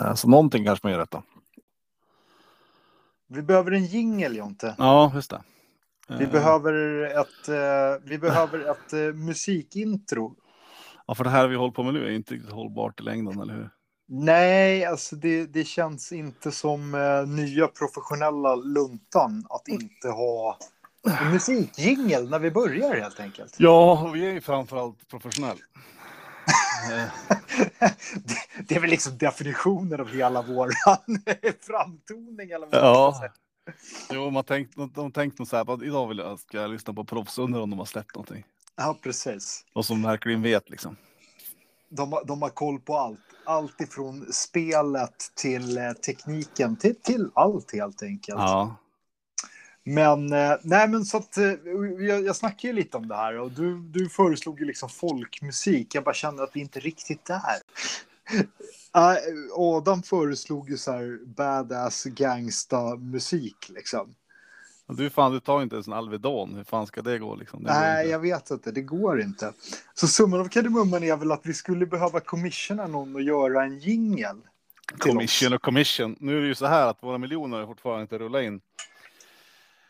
Eh, Så någonting kanske man gör rätt då. Vi behöver en jingel, Jonte. Ja, just det. Vi Eh, behöver ett, eh, vi behöver ett musikintro. Ja, för det här vi håller på med nu är inte riktigt hållbart i längden, eller hur? Nej, alltså det, det känns inte som nya professionella luntan att inte ha musikjingel när vi börjar helt enkelt. Ja, och vi är ju framförallt professionell. Eh, det, det är väl liksom definitionen av hela vår framtoning. Eller vad Ja. säga. Jo, man tänkt, de, tänkt nog så här, "Vad- idag vill jag, ska jag lyssna på proffsundrar om de har släppt någonting. ja, precis. Och som verkligen vet liksom. De, har- de har koll på allt. Allt ifrån spelet till eh, tekniken, till, till allt helt enkelt. Ja. Men, eh, nej men så att, eh, jag, jag snackade ju lite om det här och du, du föreslog ju liksom folkmusik. Jag bara kände att vi inte riktigt där. Uh, Adam föreslog ju så här badass gangsta musik liksom. Du fan, du tar inte ens en Alvedon. Hur fan ska det gå liksom? Det Nej, jag vet inte. Det går inte. Så summan av kardemumman är väl att vi skulle behöva commissiona någon och göra en jingel. Commission och commission. Nu är det ju så här att våra miljoner fortfarande inte rullat in.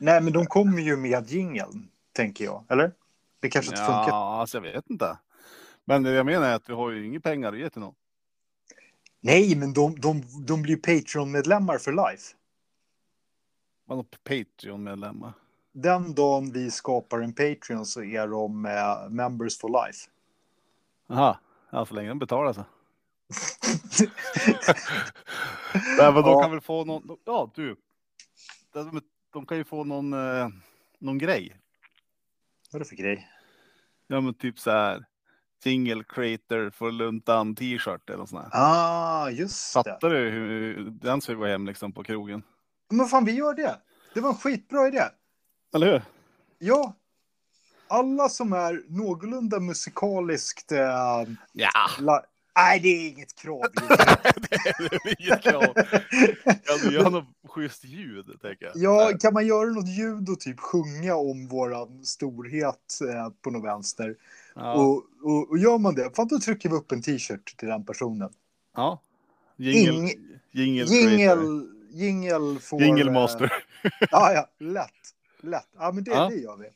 Nej, men de kommer ju med jingeln, tänker jag. Eller? Det kanske inte funkar. Ja, alltså jag vet inte. Men det jag menar är att vi har ju inga pengar att ge till någon. Nej, men de, de, de blir Patreon-medlemmar för life. Man Patreon-medlemmar. Den dagen vi skapar en Patreon så är de eh, members for life. Jaha, ja, så länge de betalar så. Nej, men de Ja. kan väl få någon. Ja, du. De kan ju få någon, eh, någon grej. Vad är det för grej? Ja, men typ så här. Single creator för luntan t-shirt eller sånt. Ah, just det. Fattar du hur den ska gå hem liksom på krogen? Men fan, vi gör det. Det var en skitbra idé. Eller hur? Ja. Alla som är någorlunda musikaliskt... Eh, Ja, la- Nej, det är inget krav. det är inget krav. Kan du göra något schysst ljud, tänker jag. Ja, kan man göra något ljud och typ sjunga om våran storhet eh, på något vänster? Ja. Och, och, och gör man det, fan då trycker vi upp en t-shirt till den personen. ja. Jingle, Ing- jingle, creator. Jingel, jingel jingle eh, master. Ja, ja, lätt. Lätt. Ja, men det, Ja. det gör vi.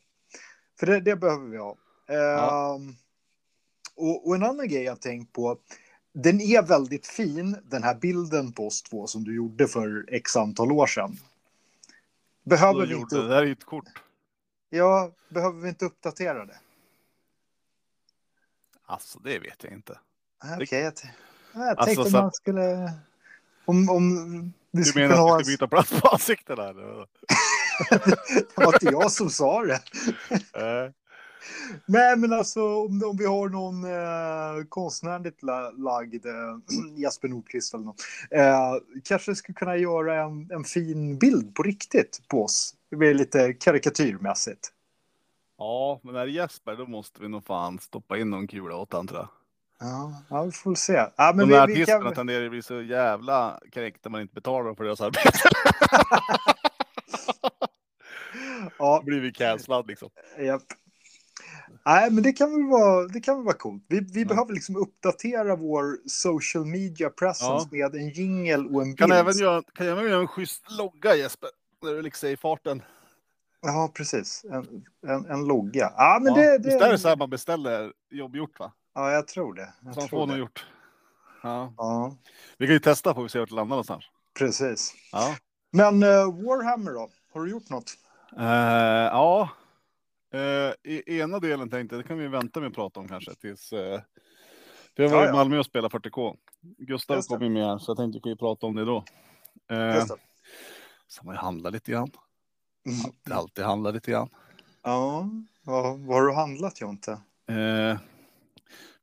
För det, det behöver vi ha. Ehm, och, och en annan grej jag tänkt på. Den är väldigt fin, den här bilden på oss två som du gjorde för x antal år sedan. Behöver vi inte, Det här är ett kort. ja, behöver vi inte uppdatera det? Alltså, det vet jag inte. Okej, jag, t- jag Alltså, tänkte så- man skulle... Om, om vi Du menar att vi ska byta plats på eller? Det var inte jag som sa det. Nej, men alltså om, om vi har någon eh, konstnärligt la, lagd eh, Jesper Nordqvist eller något. Eh, kanske skulle kunna göra en, en fin bild på riktigt på oss. Det blir lite karikatyrmässigt. Ja, men är det Jesper då måste vi nog fan stoppa in någon kula åt han tror jag. Ja, ja vi får se. Ja, men De där vi, vi artisterna kan... tenderar att bli så jävla korrekta man inte betalar dem för deras arbete. Ja, Då blir vi cancellad liksom. japp. Nej, men det kan väl vara, det kan väl vara coolt. Vi, vi Ja. behöver liksom uppdatera vår social media presence med en jingle och en bild. Kan även göra, kan även göra en schysst logga Jesper. När du liksom är i farten. Ja, precis. En, en, en logga. Ja, men ja. det, det... Visst är det så här man beställer jobb gjort va? Ja, jag tror det. Jag tror får något gjort. Ja. Ja, Vi kan ju testa får vi se vart det landar någonstans. precis. Ja. Men eh, Warhammer då? Har du gjort något? Eh, ja. Eh, I ena delen tänkte jag, det kan vi vänta med att prata om kanske tills. Uh, för jag var Ja, i ja. Malmö och spelade 40K. Gustav kom ju med så jag tänkte vi kan prata om det då. Eh, Just det. så man ju handla lite grann. Mm. Alltid, alltid handla lite grann. Ja, vad, vad har du handlat Jonte? Eh,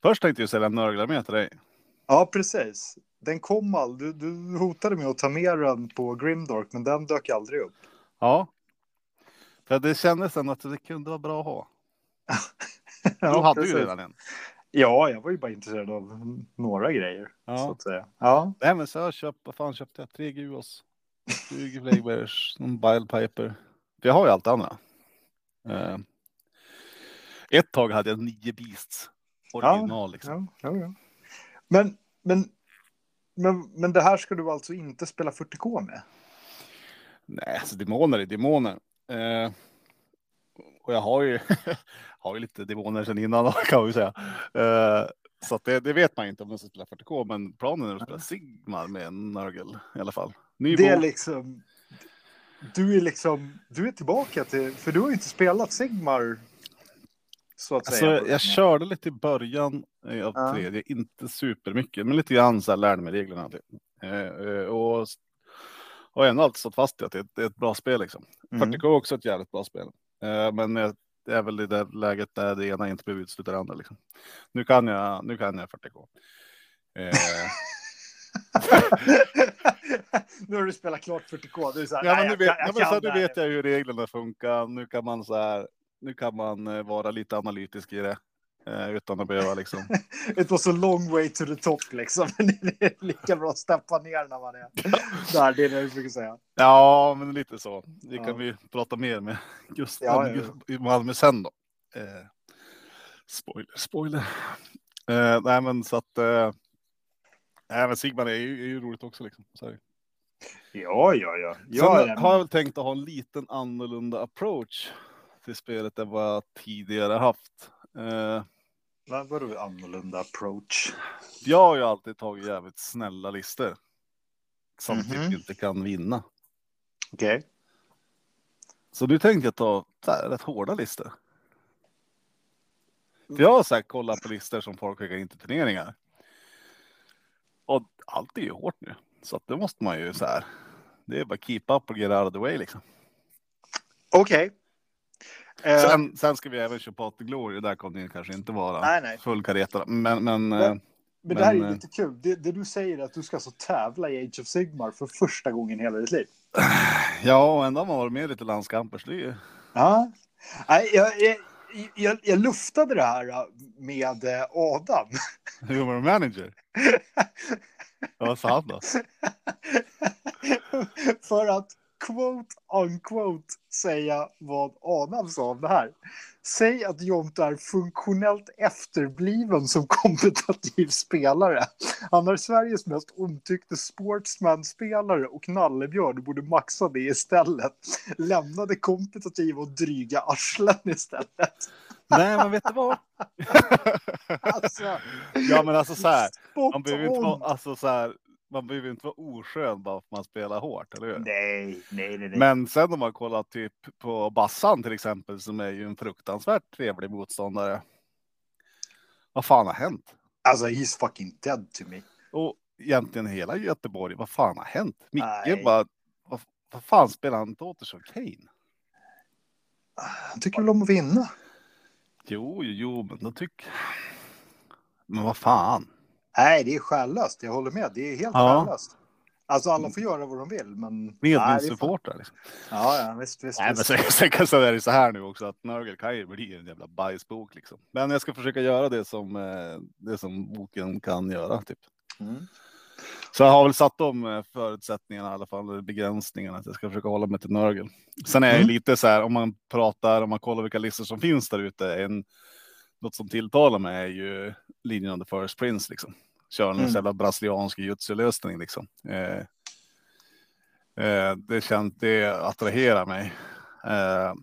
först tänkte jag sälja nörglar med till dig. Ja, precis. Den kom aldrig. Du, du hotade med att ta med den på Grimdark, men den dök aldrig upp. Ja. För det kändes ändå att det kunde vara bra att ha. Ja, Då hade precis. ju redan en. Ja, jag var ju bara intresserad av några grejer. Så Ja. att säga. Ja, Nej men så jag köpt, vad fan köpte jag? Tre Guos. 20 Flagbers, någon Bilepiper. För jag har ju allt andra. Eh, ett tag hade jag nio Beasts. Original liksom. ja, ja, ja. Men, men Men, men det här ska du alltså inte spela 40K med? Nej, alltså demoner är demoner. Eh, och jag har ju, har ju lite demoner sedan innan kan vi säga. Eh, så det, det, vet man inte om man ska spela 40K, men planen är att spela Sigmar med en Nurgle i alla fall. Ny det är liksom, du är liksom, du är tillbaka till, för du har ju inte spelat Sigmar. Så att säga. Alltså, jag körde lite i början eh, av tredje, inte supermycket, men lite grann så här lärde mig reglerna. Eh, eh, och och ändå alltid stått fast i att det är, ett, ett bra spel liksom. Mm. 40K är också ett jävligt bra spel. Eh, men det är väl i det läget där det ena inte behöver utesluta det andra liksom. Nu kan jag, nu kan jag 40K. Eh. nu har du spelat klart 40K. Du är så här, ja, men nu vet, jag, vet jag hur reglerna funkar. Nu kan man så här. Nu kan man eh, vara lite analytisk i det. Eh, utan att behöva liksom. It was a long way to the top liksom. det är lika bra att steppa ner när man är där. Det är det jag brukar säga. Ja, men lite så. Det kan vi prata mer med just ja, ja, ja. i Malmö sen då. Eh, spoiler, spoiler. Eh, nej, men så att. Eh, nej, men Sigman är ju, är ju roligt också liksom. Så. Ja, ja, ja. ja Sen har jag väl tänkt att ha en liten annorlunda approach till spelet än vad jag tidigare haft. Eh, vad vadå annorlunda approach? Jag har ju alltid tagit jävligt snälla listor. Som mm -hmm. typ inte kan vinna. Okej. Okay. Så nu tänkte jag ta här, rätt hårda listor. För jag har sagt kollat på listor som folk skickar in till turneringar. Och allt är ju hårt nu. Så att det måste man ju så här. Det är bara keep up och get out of the way liksom. Okej. Okay. Eh, sen, sen, ska vi även köpa Out Glory. Där kommer det kanske inte vara nej, nej. full kareta. Men, men, men, eh, men det här är lite kul. Det, det, du säger är att du ska alltså tävla i Age of Sigmar för första gången i hela ditt liv. Ja, och ändå har man varit med lite landskamper. Så det ju... Ja. Nej, jag, jag, jag, jag luftade det här med Adam. Du var manager? Vad sa han då? för att quote unquote säga vad Adam sa om det här. Säg att Jonte är funktionellt efterbliven som kompetitiv spelare. Han är Sveriges mest omtyckte sportsman-spelare och Nallebjörn borde maxa det istället. Lämnade kompetitiva och dryga arslen istället. Nej, men vet du vad? alltså, ja, men alltså så här. Man behöver inte vara, alltså så här man behöver inte vara oskön bara för att man spelar hårt, eller hur? Nej, nej, nej. Men sen om man kollar typ på Bassan till exempel, som är ju en fruktansvärt trevlig motståndare. Vad fan har hänt? Alltså, he's fucking dead to me. Och egentligen hela Göteborg, vad fan har hänt? Micke bara, vad, vad fan spelar han som Kane? Han tycker väl om att vinna. Jo, jo, men då tycker... Men vad fan? Nej, det är själlöst. Jag håller med. Det är helt ja. själlöst. Alltså alla får göra vad de vill, men... Medlemssupportrar liksom. Ja, ja, visst, visst. Nej, visst. men sen, sen kan säga det så här nu också, att Nörgel kan ju bli en jävla bajsbok liksom. Men jag ska försöka göra det som, eh, det som boken kan göra, typ. Mm. Så jag har väl satt de eh, förutsättningarna i alla fall, begränsningarna, att jag ska försöka hålla mig till Nörgel. Sen är jag mm. lite så här, om man pratar, om man kollar vilka listor som finns där ute, en något som tilltalar mig är ju linjen the first prince liksom. Kör en mm. jävla brasiliansk jutsu-lösning liksom. Eh, eh, det känns, det attraherar mig. Eh,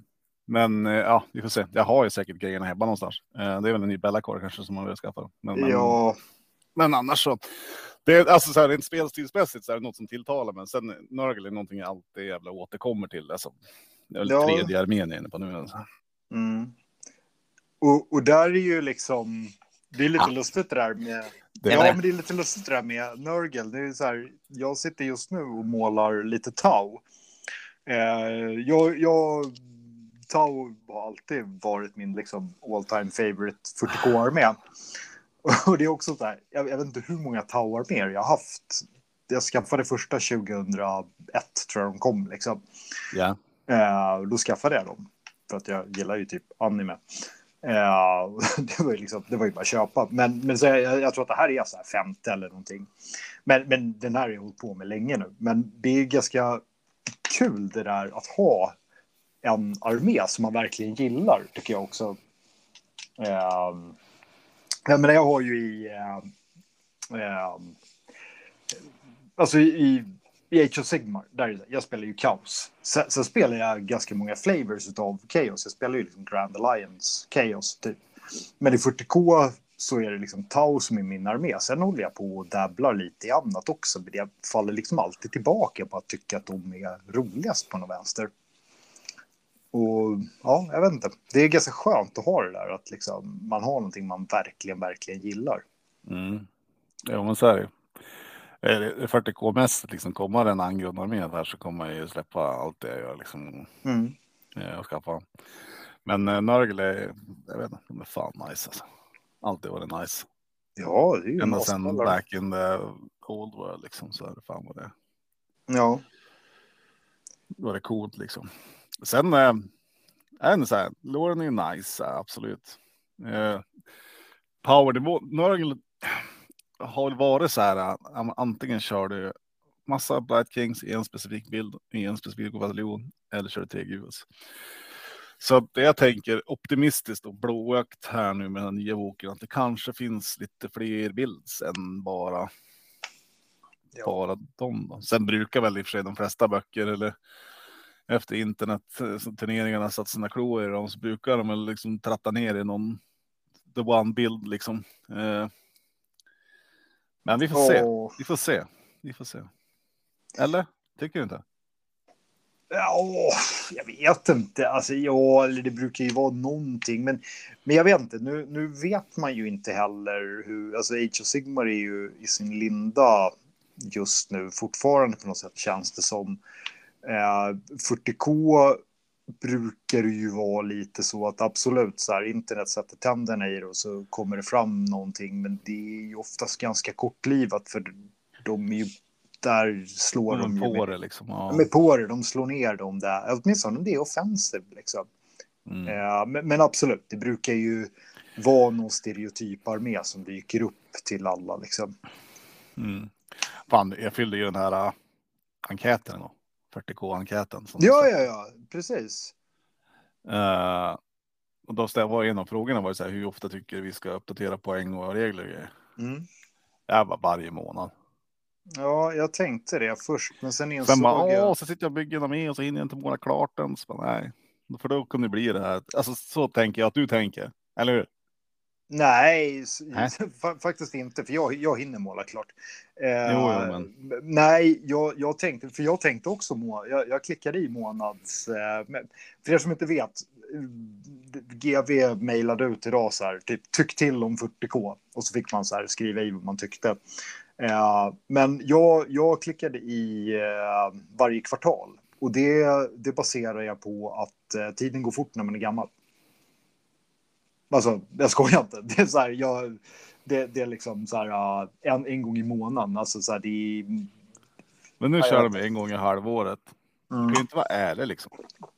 men eh, ja, vi får se. Jag har ju säkert grejerna hemma någonstans. Eh, det är väl en ny Bellacore kanske som man vill skaffa. Men, ja. men, men annars så. Det är alltså så här, rent spelstilsmässigt så är det något som tilltalar mig. Sen Nörgel är någonting jag alltid jävla återkommer till. Alltså, det är väl ja. tredje armén jag är inne på nu. Alltså. Mm. Och, och där är ju liksom, det är lite ja. lustigt det där med, det ja det. men det är lite lustigt det där med Nörgel. Det är så här, jag sitter just nu och målar lite Tau. Eh, jag, jag, Tau har alltid varit min liksom all time favorite 40k-armé. Och det är också så här, jag, jag vet inte hur många Tau-arméer jag har haft. Jag skaffade första 2001 tror jag de kom liksom. Ja. Eh, då skaffade jag dem. För att jag gillar ju typ anime. Det, var ju liksom, det var ju bara att köpa. Men, men så jag, jag tror att det här är så här femte eller någonting. Men, men den här har jag hållit på med länge nu. Men det är ganska kul det där att ha en armé som man verkligen gillar, tycker jag också. Ehm, uh, menar, jag har ju i... Uh, alltså i, i Age of Sigmar, där jag spelar ju kaos. Sen, sen, spelar jag ganska många flavors av Chaos. Jag spelar ju liksom Grand Alliance Chaos typ. Men i 40K så är det liksom Tau som är min armé. Sen håller jag på och dabblar lite i annat också. Men jag faller liksom alltid tillbaka på att tycka att de är roligast på något vänster. Och ja, jag vet inte. Det är ganska skönt att ha det där att liksom, man har någonting man verkligen, verkligen gillar. Mm. Ja, men så är det. Är det 40K-mässigt liksom kommer en angrundarmé där så kommer jag ju släppa allt det jag gör liksom. Mm. Och skaffa. Men äh, Nörgel är, jag vet inte, de är fan nice alltså. Alltid varit nice. Ja, det är ju Ända sen back in the old world liksom så är det fan vad det Ja. Då var det coolt liksom. Sen är det så här, Lauren är nice, absolut. Eh, Powernivå, Nörgel har varit så här, äh, antingen kör du massa Bright Kings i en specifik bild i en specifik bataljon eller kör du tre GUS. Så det jag tänker optimistiskt och blåögt här nu med den nya boken att det kanske finns lite fler bilds än bara. Ja. Bara dem. Då. Sen brukar väl i och för sig de flesta böcker eller efter internet eh, turneringarna satt sina klor i dem så brukar de väl liksom tratta ner i någon the one bild liksom. Eh, men vi får se. Vi får se. Vi får se. Eller tycker du inte? Ja, jag vet inte. Alltså, ja, eller det brukar ju vara någonting. Men, men jag vet inte. Nu, nu vet man ju inte heller hur... Alltså, Age of Sigmar är ju i sin linda just nu fortfarande på något sätt känns det som. Eh, 40K brukar det ju vara lite så att absolut så här internet sätter tänderna i det och så kommer det fram någonting. Men det är ju oftast ganska kortlivat för de är ju där slår de, de på med, det liksom. Ja. De är på det, de slår ner dem där. Åtminstone om det är offensiv liksom. Mm. Uh, men, men, absolut, det brukar ju vara någon stereotyparmé som dyker upp till alla liksom. Mm. Fan, jag fyllde ju den här uh, enkäten då. 40K-enkäten. Ja, ja, ja, precis. Uh, och då var en av frågorna var så här, hur ofta tycker du vi ska uppdatera poäng och regler? Mm. Jag var varje månad. Ja, jag tänkte det först, men sen insåg sen bara, jag... Så sitter jag och bygger med och så hinner jag inte måla klart den. Så bara, nej, för då kunde det bli det här. Alltså så tänker jag att du tänker, eller hur? Nej, faktiskt inte, för jag, jag hinner måla klart. Eh, jo, jo, men... Nej, jag, jag tänkte, för jag tänkte också, må, jag, jag klickade i månads... Eh, för er som inte vet, GV mejlade ut idag så här, typ tyck till om 40K och så fick man så här skriva i vad man tyckte. Eh, men jag, jag klickade i eh, varje kvartal och det, det baserar jag på att eh, tiden går fort när man är gammal. Alltså, jag skojar inte. Det är så här, jag, det, det är liksom så här en, en gång i månaden. Alltså så här, det är... Men nu kör de en gång i halvåret. Mm. Du kan ju inte vara ärlig liksom.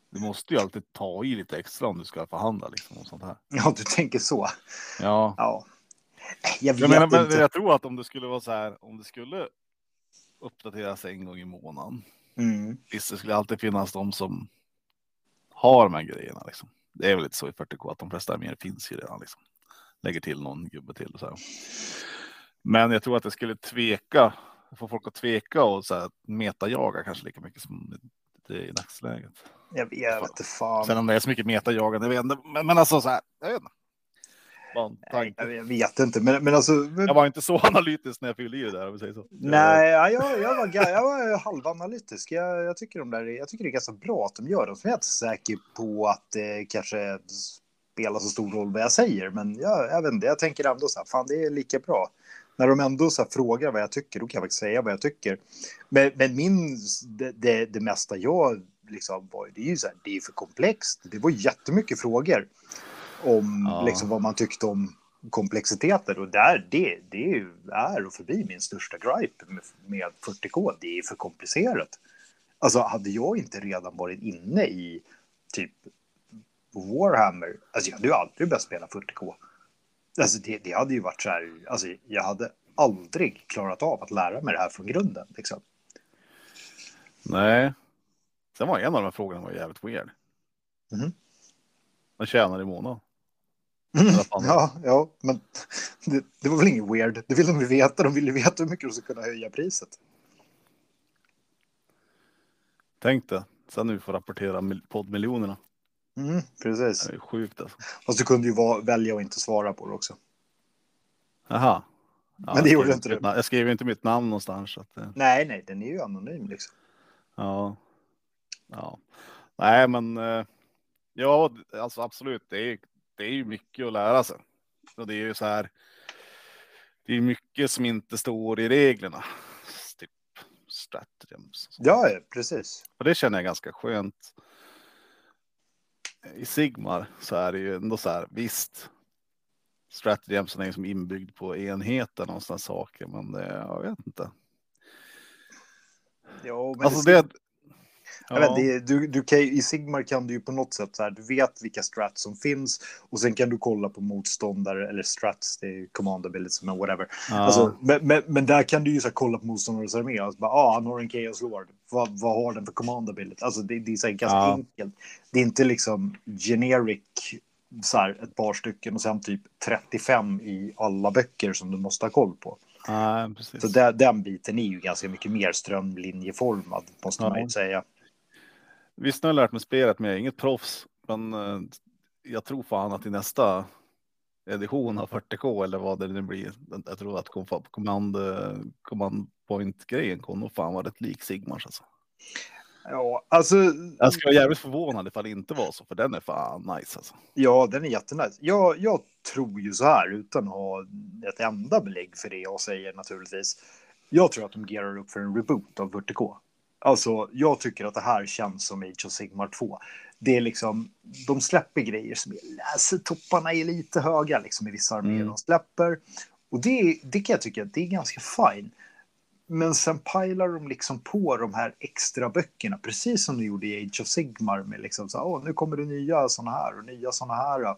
Du måste ju alltid ta i lite extra om du ska förhandla liksom och sånt här. Ja, du tänker så. Ja. ja. Jag, jag menar, men jag tror att om det skulle vara så här, om det skulle uppdateras en gång i månaden. Mm. Visst, det skulle alltid finnas de som har de här grejerna. Liksom. Det är väl lite så i 40K att de flesta arméer finns ju redan. Liksom. Lägger till någon gubbe till. Så här. Men jag tror att det skulle tveka, få folk att tveka och så här, metajaga kanske lika mycket som det är i dagsläget. Jag vet inte fan. Sen om det är så mycket metajagande, jag vet inte. Men, men alltså så här, jag vet inte. Nej, jag vet inte, men, men alltså. Men... Jag var inte så analytisk när jag fyllde i det där om vi säger så. Nej, jag, jag, var, jag var halvanalytisk. Jag, jag, tycker de där, jag tycker det är ganska bra att de gör det. Jag är inte säker på att det kanske spelar så stor roll vad jag säger, men jag, jag vet inte. Jag tänker ändå så här, fan, det är lika bra. När de ändå så frågar vad jag tycker, då kan jag faktiskt säga vad jag tycker. Men, men min, det, det, det mesta jag liksom var, det är ju så här, det är för komplext. Det var jättemycket frågor om ja. liksom, vad man tyckte om komplexiteter. Och där, det, det är och förbi min största gripe med, med 40K. Det är för komplicerat. Alltså, hade jag inte redan varit inne i typ Warhammer, alltså jag hade ju aldrig börjat spela 40K. Alltså det, det hade ju varit så här, alltså jag hade aldrig klarat av att lära mig det här från grunden. Liksom. Nej. Sen var en av de här frågorna var jävligt weird. Mm. Vad tjänar i månaden? Mm. Ja, ja, men det, det, var väl inget weird. Det ville de veta. De ville veta hur mycket de skulle kunna höja priset. Tänk det. Sen nu får rapportera poddmiljonerna. Mm, precis. Det är sjukt alltså. Fast du kunde ju va- välja att inte svara på det också. Jaha. Ja, Men det gjorde inte du. Jag skrev inte mitt namn någonstans. Att, Nej, nej, den är ju anonym liksom. ja. ja. Nej, men eh, ja, alltså absolut. Det är, det är ju mycket att lära sig. Och det är ju så här. Det är mycket som inte står i reglerna. Typ sånt. Ja, precis. Och det känner jag ganska skönt. I Sigmar så är det ju ändå så här, visst. Stratagemsen är liksom inbyggd på enheten och sådana saker, men det, jag vet inte. Ja, men Alltså det, det. Jag vet, du, du kan, I Sigmar kan du ju på något sätt så här, du vet vilka strats som finns och sen kan du kolla på motståndare eller strats, det är command abilities, men whatever. ja, Alltså, men, men, men där kan du ju så här, kolla på motståndarens armé och så bara, ah, han har en Chaos Lord. Vad, vad har den för command ability? Alltså det, det är så här, ganska Ja. enkelt. Det är inte liksom generic, så här, ett par stycken och sen typ 35 i alla böcker som du måste ha koll på. precis. Så där, den biten är ju ganska mycket mer strömlinjeformad, måste man Ja. ju säga. Visst, nu har jag lärt mig spelet, men jag är inget proffs. Men eh, jag tror fan att i nästa edition av 40K eller vad det nu blir. Jag tror att command, eh, command point grejen kommer fan vara rätt lik Sigmars alltså. Ja, alltså, Jag skulle vara jävligt förvånad ifall det inte var så, för den är fan nice alltså. ja, den är jättenice. Jag, jag tror ju så här, utan att ha ett enda belägg för det jag säger naturligtvis. Jag tror att de gearar upp för en reboot av 40K. Alltså, jag tycker att det här känns som Age of Sigmar 2. Det är liksom, de släpper grejer som är, läsetopparna är lite höga liksom i vissa arméer Mm. de släpper. Och det, det kan jag tycka, det är ganska fine. Men sen pilar de liksom på de här extra böckerna, precis som de gjorde i Age of Sigmar med liksom så här, Åh, nu kommer det nya sådana här och nya sådana här.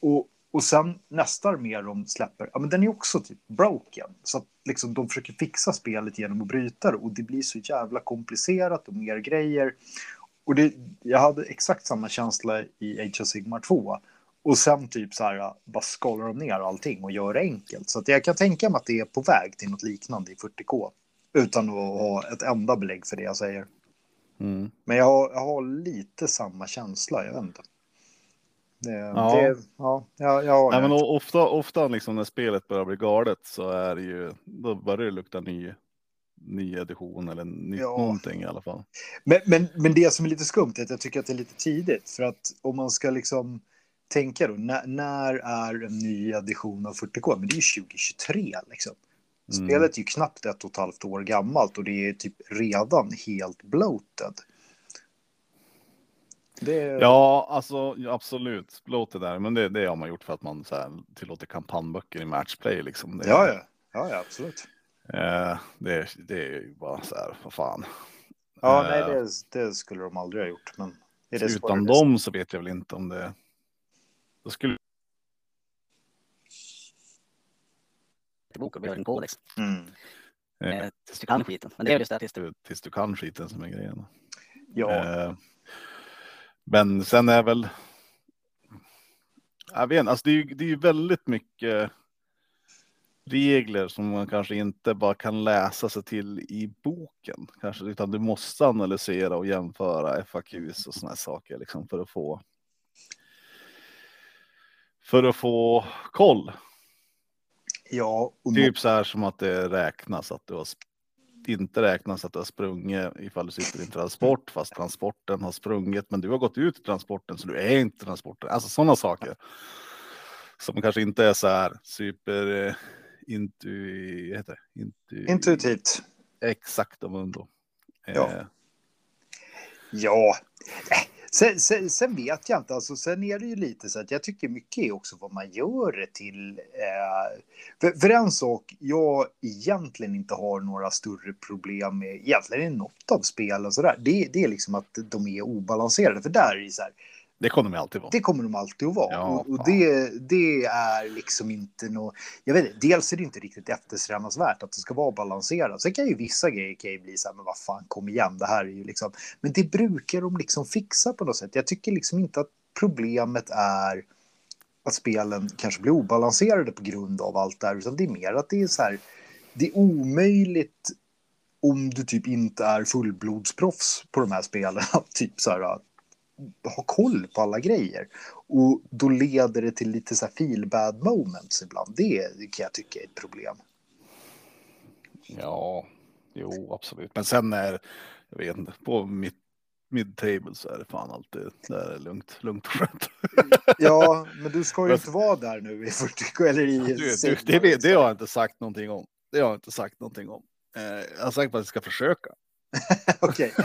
Och, och sen nästa armé de släpper, ja men den är också typ broken. Så att liksom de försöker fixa spelet genom att bryta det och det blir så jävla komplicerat och mer grejer. Och det, jag hade exakt samma känsla i Age of Sigmar 2. Och sen typ så här, bara skalar de ner allting och gör det enkelt. Så att jag kan tänka mig att det är på väg till något liknande i 40K. Utan att ha ett enda belägg för det jag säger. Mm. Men jag har, jag har lite samma känsla, jag vet inte. Det, Ja. det, ja, jag har Nej, men ofta, ofta liksom när spelet börjar bli galet så är det ju, då börjar det lukta ny, ny edition eller nytt Ja. någonting i alla fall. Men, men, men det som är lite skumt är att jag tycker att det är lite tidigt. För att om man ska liksom tänka då, när, när är en ny edition av 40K? Men det är ju 2023 liksom. Mm. Spelet är ju knappt ett och ett halvt år gammalt och det är typ redan helt bloated. Det, Ja, alltså absolut. Låt det där, men det, det har man gjort för att man så här, tillåter kampanjböcker i matchplay liksom. Det, ja, ja, ja, ja, absolut. Eh, det, det är ju bara så här, vad fan. Ja, Eh, nej, det, det skulle de aldrig ha gjort. Men Utan dem så vet jag väl inte om det. Då skulle bok och behöver en kodex. Mm. Eh, tills du kan skiten. Men det är just det, tills du... du, tills du kan skiten som är grejen. Ja, Eh, men sen är väl. Jag vet inte, alltså det är ju, det är väldigt mycket. Regler som man kanske inte bara kan läsa sig till i boken, kanske, utan du måste analysera och jämföra FAQs och sådana saker liksom för att få. För att få koll. ja och Typ så här som att det räknas att du har inte räknas att du har sprungit ifall du sitter i en transport fast transporten har sprungit men du har gått ut i transporten så du är inte transporten. Alltså sådana saker. Som kanske inte är så här super eh, intu, heter det? Intu, intuitivt. Exakt om ändå. Ja. Eh, Ja, sen, sen, sen vet jag inte. Alltså, sen är det ju lite så att jag tycker mycket är också vad man gör det till. Eh, för, för en sak jag egentligen inte har några större problem med, egentligen i något av spelen sådär, det, det är liksom att de är obalanserade. För där är det så här, det kommer de alltid vara. det kommer de alltid att vara. Ja, och det, det är liksom inte något... Jag vet inte, dels är det inte riktigt eftersträvansvärt att det ska vara balanserat. Sen kan ju vissa grejer kan ju bli så här, men vad fan, kom igen, det här är ju liksom... Men det brukar de liksom fixa på något sätt. Jag tycker liksom inte att problemet är att spelen kanske blir obalanserade på grund av allt det här, utan det är mer att det är så här... Det är omöjligt om du typ inte är fullblodsproffs på de här spelen, typ så här, ha koll på alla grejer. Och då leder det till lite så här feel bad moments ibland. Det kan jag tycka är ett problem. Ja, jo, absolut. Men sen är, jag vet inte, på mitt mid-table så är det fan alltid det är lugnt, lugnt och skönt. ja, men du ska ju inte vara där nu i 40 eller i du, du, det, det, det har jag inte sagt någonting om. Det har jag inte sagt någonting om. Eh, jag har sagt att jag ska försöka. Okej.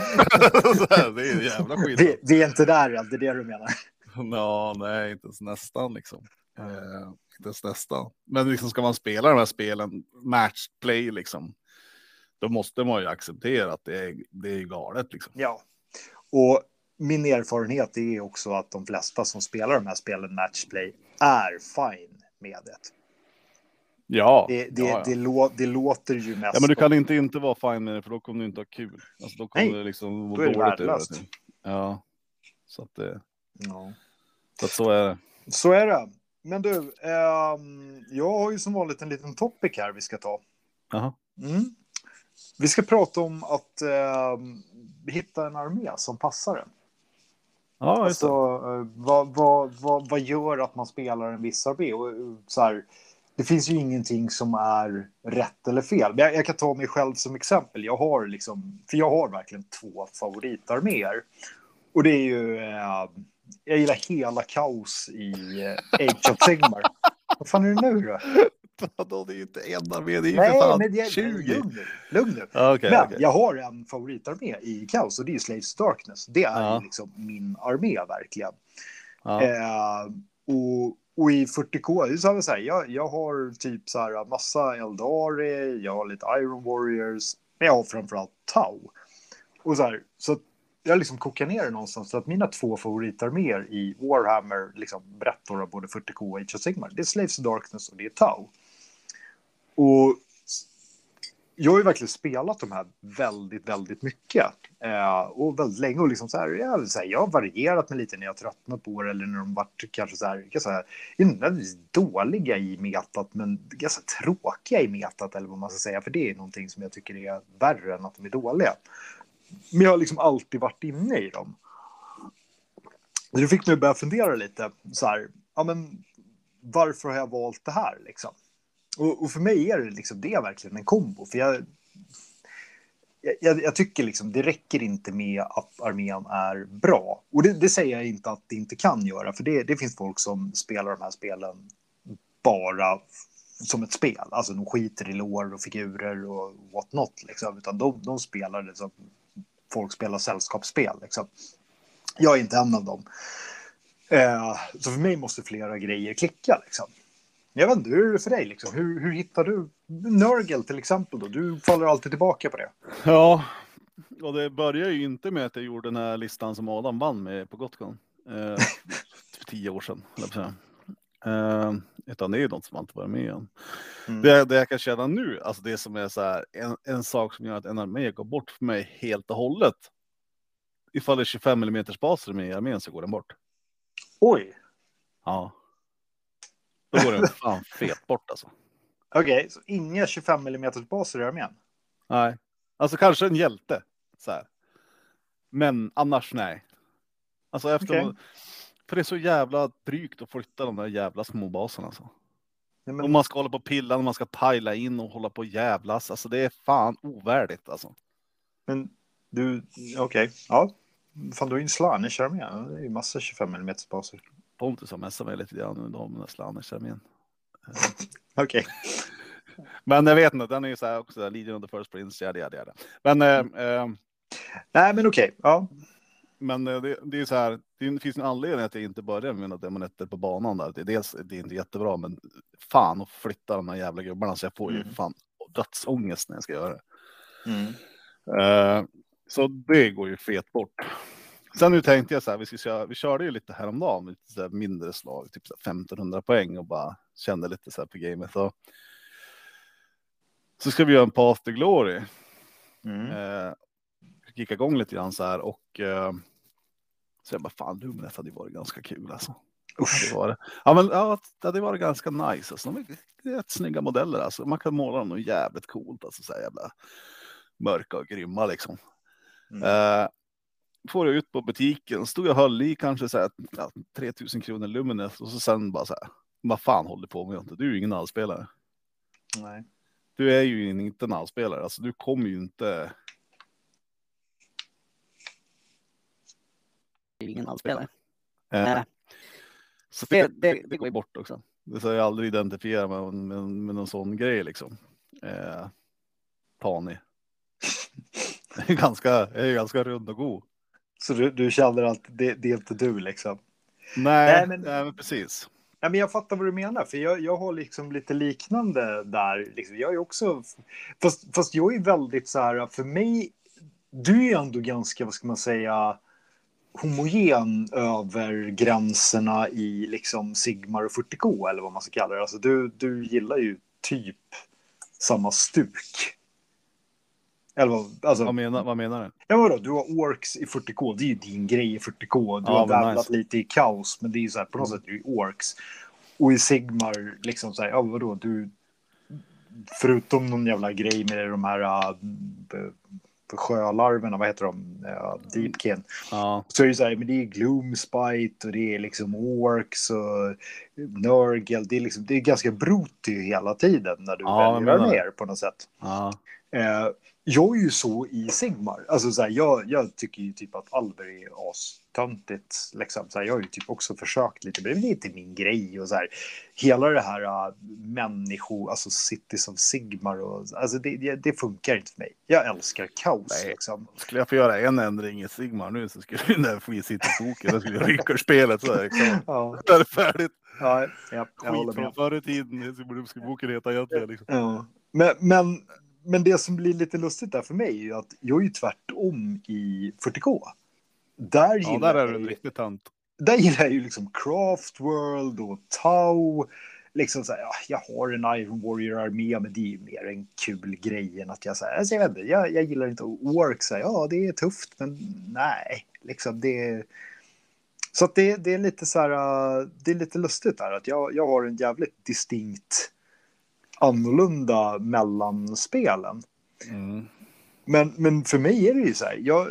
det är jävla skit. Vi, vi, är inte där än, det är det du menar? Ja, nej, inte ens nästan liksom. Eh, inte ens nästan. Men liksom ska man spela de här spelen, matchplay liksom, då måste man ju acceptera att det är, det är galet liksom. Ja, och min erfarenhet är också att de flesta som spelar de här spelen matchplay är fine med det. Ja, det, det, ja, ja. Det, lå, det, låter ju mest. Ja, men du kan inte inte vara fine med det för då kommer du inte ha kul. Alltså, då kommer Nej, det liksom då är det värdelöst. Ja, så att det. Ja. Så att så är det. Så är det. Men du, ehm, jag har ju som vanligt en liten topic här vi ska ta. Mm. Vi ska prata om att ehm, hitta en armé som passar en. Ja. Alltså, eh, vad, vad, vad, vad gör att man spelar en viss armé? Och, eh, så här, det finns ju ingenting som är rätt eller fel. Men jag, jag kan ta mig själv som exempel. Jag har liksom, för jag har verkligen två favoritarméer. Och det är ju, eh, jag gillar hela kaos i eh, Age of Sigmar. Vad fan är det nu då? Vadå, det är ju inte en armé, det är ju Nej, för fan men jag, 20. lugn nu. Lugn nu. Ja, Okej, Men okej. jag har en favoritarmé i kaos och det är Slaves of Darkness. Det är ju liksom min armé verkligen. Ja. Eh, och, och i 40K, så jag, jag, jag har typ så här massa Eldari, jag har lite Iron Warriors, men jag har framförallt Tau. Och så här, så att jag liksom kokar ner det någonstans så att mina två favoritarméer i Warhammer, liksom brett av både 40K och Age of Sigmar, det är Slaves of Darkness och det är Tau. Och jag har ju verkligen spelat de här väldigt, väldigt mycket. Eh, och väldigt länge. Och liksom så här, jag, så här, jag har varierat mig lite när jag tröttnat på det eller när de varit kanske så här, kan jag inte dåliga i metat, men ganska tråkiga i metat eller vad man ska säga. För det är någonting som jag tycker är värre än att de är dåliga. Men jag har liksom alltid varit inne i dem. Det fick mig att börja fundera lite. Så här, ja, men varför har jag valt det här liksom? Och, och för mig är det liksom det är verkligen en kombo. För jag, jag, jag tycker liksom det räcker inte med att armén är bra. Och det, det säger jag inte att det inte kan göra. För det, det finns folk som spelar de här spelen bara som ett spel. Alltså de skiter i lår och figurer och what not. Liksom. Utan de, de spelar det som folk spelar sällskapsspel. Liksom. Jag är inte en av dem. Eh, så för mig måste flera grejer klicka. Liksom. Jag vet inte, hur är det för dig? Liksom? Hur, hur hittar du Nurgle till exempel? Då? Du faller alltid tillbaka på det. Ja, och det börjar ju inte med att jag gjorde den här listan som Adam vann med på Gotcon. Eh, för tio år sedan. Eh, utan det är ju något som man inte varit med om. Mm. Det, det jag kan känna nu, alltså det som är så här, en, en sak som gör att en armé går bort för mig helt och hållet. Ifall det är 25 mm baser med i armén så går den bort. Oj, Ja. Då går den fan fet bort alltså. okej, så inga 25 mm baser i armén? Nej, alltså kanske en hjälte så här. Men annars nej. Alltså efter, Okej. för det är så jävla drygt att flytta de där jävla små baserna alltså. Nej, Och men, man ska hålla på och pilla, man ska pajla in och hålla på och jävlas. Alltså det är fan ovärdigt alltså. men du, okej, ja. Fan, du är ju en slanish armé. Det är ju massa 25 mm baser. Pontus har messat mig lite grann nu om Slanners-armén. Okej. Men jag vet inte, den är ju så här också, of the First Prince, jada, jada, jada. Men, eh, eh, Nej, men okej. Ja. men eh, det, det är så här, det finns en anledning att jag inte börjar med några demonetter på banan där. Det är dels, det är inte jättebra, men fan att flytta de här jävla gubbarna så jag får ju Mm. fan dödsångest när jag ska göra det. Mm. Eh, så det går ju fet bort. Sen nu tänkte jag så här, vi, ska köra, vi körde ju lite häromdagen, lite så här mindre slag, typ så här 1500 poäng och bara kände lite så här på gamet. Så, så ska vi göra en Path to Glory. Mm. Eh, gick igång lite grann så här och eh, så jag bara fan Lumnet hade ju varit ganska kul alltså. Usch. Det var det. Ja, men ja, det hade varit ganska nice. Alltså. De är rätt snygga modeller alltså. Man kan måla dem jävligt coolt alltså. Så här jävla mörka och grymma liksom. Mm. Uh, får jag ut på butiken, stod jag och höll i kanske så här, ja, 3000 kronor Lumines och så sen bara så här, vad fan håller du på med? Du är ju ingen allspelare. Nej. Du är ju inte en allspelare, alltså du kommer ju inte. Du är ingen allspelare. Eh, så det, det, det, går ju bort också. Det ska jag aldrig identifiera med, med, med någon sån grej liksom. Eh, Tani. ganska, jag är ganska rund och god. Så du, du känner att det, det är inte du liksom? Nej, nej, men, nej, men precis. Nej, men jag fattar vad du menar, för jag, jag har liksom lite liknande där. Liksom. Jag är också, fast, fast jag är väldigt så här, för mig, du är ändå ganska, vad ska man säga, homogen över gränserna i liksom Sigmar och 40K eller vad man ska kalla det. Alltså du, du gillar ju typ samma stuk. Eller vad, alltså, vad, menar, vad menar du? Ja, vadå? Du har orks i 40K, det är ju din grej i 40K. Du ja, har vävlat nice. lite i kaos, men det är ju så här, på något mm. sätt är det orks. Och i Sigmar, liksom så här, ja vadå, du... Förutom någon jävla grej med de här uh, sjölarverna, vad heter de? Uh, Deepkin. Ja. Så är det så här, men det är Gloomspite och det är liksom Orks och Nurgle. Det är, liksom, det är ganska broty hela tiden när du ja, väljer mer på något sätt. Ja. Uh, jag är ju så i Sigmar. Alltså så här, jag, jag tycker ju typ att Alber är astöntigt. Liksom. Så här, jag har ju typ också försökt lite, men det är inte min grej. Och så här, hela det här uh, människo, alltså Cities of Sigmar, och, alltså det, det, det, funkar inte för mig. Jag älskar kaos. Nej. Liksom. Skulle jag få göra en ändring i Sigmar nu så skulle den där Free City-boken, skulle jag rycka spelet. Så är det, ja. det är färdigt. Ja, ja, jag Skit från förr i tiden, skulle boken heta egentligen. Liksom. Ja. Men, men men det som blir lite lustigt där för mig är ju att jag är ju tvärtom i 40K. Där ja, där är du riktigt tant. Där gillar jag ju liksom Craftworld och Tau. Liksom så här, ja, jag har en Iron Warrior-armé, men det är ju mer en kul grej än att jag säger, alltså, jag vet inte, jag, jag gillar inte Orks. Ja, det är tufft, men nej, liksom det. Så att det, det är lite så här, det är lite lustigt där att jag, jag har en jävligt distinkt annorlunda mellan spelen. Mm. Men, men för mig är det ju så här, jag,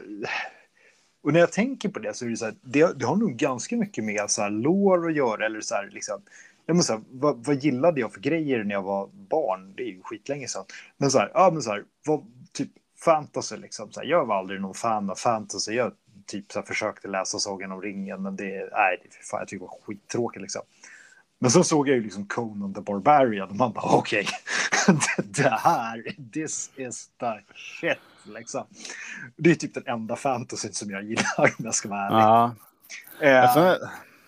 och när jag tänker på det så är det så här, det, det har nog ganska mycket med så här lår att göra eller så här liksom, jag måste säga, vad, vad gillade jag för grejer när jag var barn? Det är ju skitlänge sedan. Men så här, ja men så här, vad, typ fantasy liksom. Så här, jag var aldrig någon fan av fantasy. Jag typ så här, försökte läsa Sagan om ringen, men det, nej, det, fan, jag tycker det var skittråkigt liksom. Men så såg jag ju liksom Conan the Barbarian och man bara okej, okay, det här, this is the shit liksom. Det är typ den enda fantasyn som jag gillar om jag ska vara ärlig. Ja. Eh, alltså,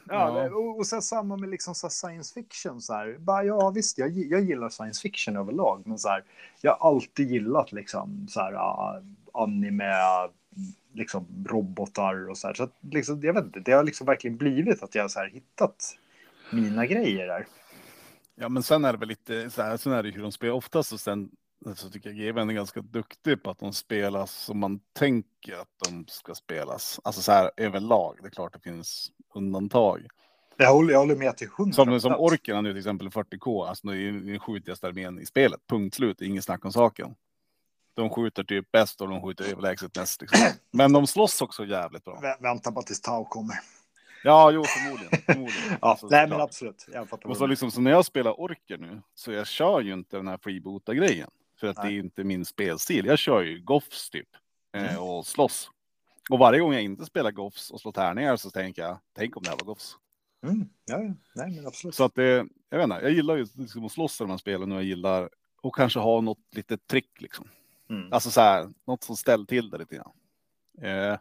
ja, och, och sen samma med liksom så science fiction. Så här. Bara, ja, visst, jag, jag gillar science fiction överlag, men så här, jag har alltid gillat liksom, så här, uh, anime, liksom, robotar och så här. Så att, liksom, jag vet inte, det har liksom verkligen blivit att jag så här, hittat mina grejer där. Ja, men sen är det väl lite så här, sen är det hur de spelar oftast och sen så tycker jag GVN är ganska duktig på att de spelas som man tänker att de ska spelas. Alltså så här överlag. Det är klart det finns undantag. Jag håller, jag håller med till hundra. Som, som orkerna nu till exempel 40K, alltså det är den skjutigaste armén i spelet. Punkt slut, inget snack om saken. De skjuter typ bäst och de skjuter överlägset mest. Liksom. Men de slåss också jävligt bra. Vä vänta bara tills Tau kommer. Ja, jo, förmodligen. förmodligen. ja, alltså, nej, men absolut. Jag och så, liksom, så när jag spelar orker nu, så jag kör ju inte den här freeboota-grejen. För att nej. det är inte min spelstil. Jag kör ju Goffs typ eh, mm. och slåss. Och varje gång jag inte spelar Goffs och slår tärningar så tänker jag, tänk om det här var Goffs. Mm. Ja, ja, nej, men absolut. Så att det, jag vet inte, jag gillar ju liksom att slåss i de här spelen och jag gillar och kanske ha något litet trick liksom. Mm. Alltså så här, något som ställer till det lite grann. Eh,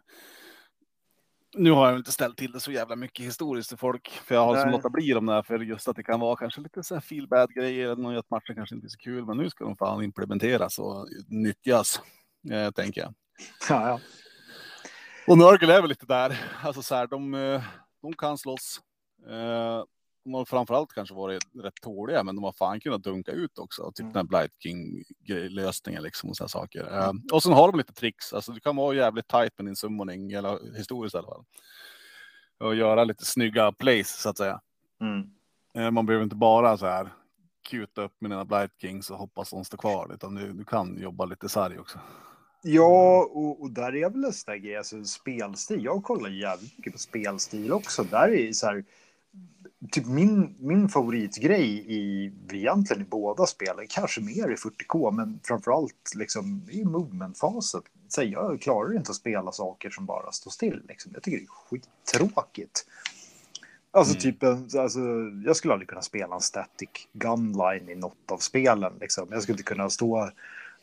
nu har jag inte ställt till det så jävla mycket historiskt för folk, för jag har som låta bli dem där för just att det kan vara kanske lite så här feel bad grejer, eller att matchen kanske inte är så kul, men nu ska de fan implementeras och nyttjas, eh, tänker jag. Ja, ja. Och Nörgel är väl lite där, alltså så här, de, eh, de kan slåss. Eh, de har framförallt kanske varit rätt tåliga, men de har fan kunnat dunka ut också. Typ mm. den här Blight King-lösningen liksom och sådana saker. Mm. Uh, och sen har de lite tricks, alltså det kan vara jävligt tight med din summoning, eller historiskt i alla fall. Och göra lite snygga plays så att säga. Mm. Uh, man behöver inte bara så här kuta upp med dina Blight Kings och hoppas de står kvar, utan du, du kan jobba lite sarg också. Ja, och, och där är väl en sån där grej, alltså spelstil. Jag kollar jävligt mycket på spelstil också. Där är så här, typ min, min favoritgrej i egentligen i båda spelen, kanske mer i 40K, men framförallt liksom i movement-fasen. Jag klarar inte att spela saker som bara står still. Liksom. Jag tycker det är skittråkigt. Alltså mm. typ, alltså, jag skulle aldrig kunna spela en static gunline i något av spelen. Liksom. Jag skulle inte kunna stå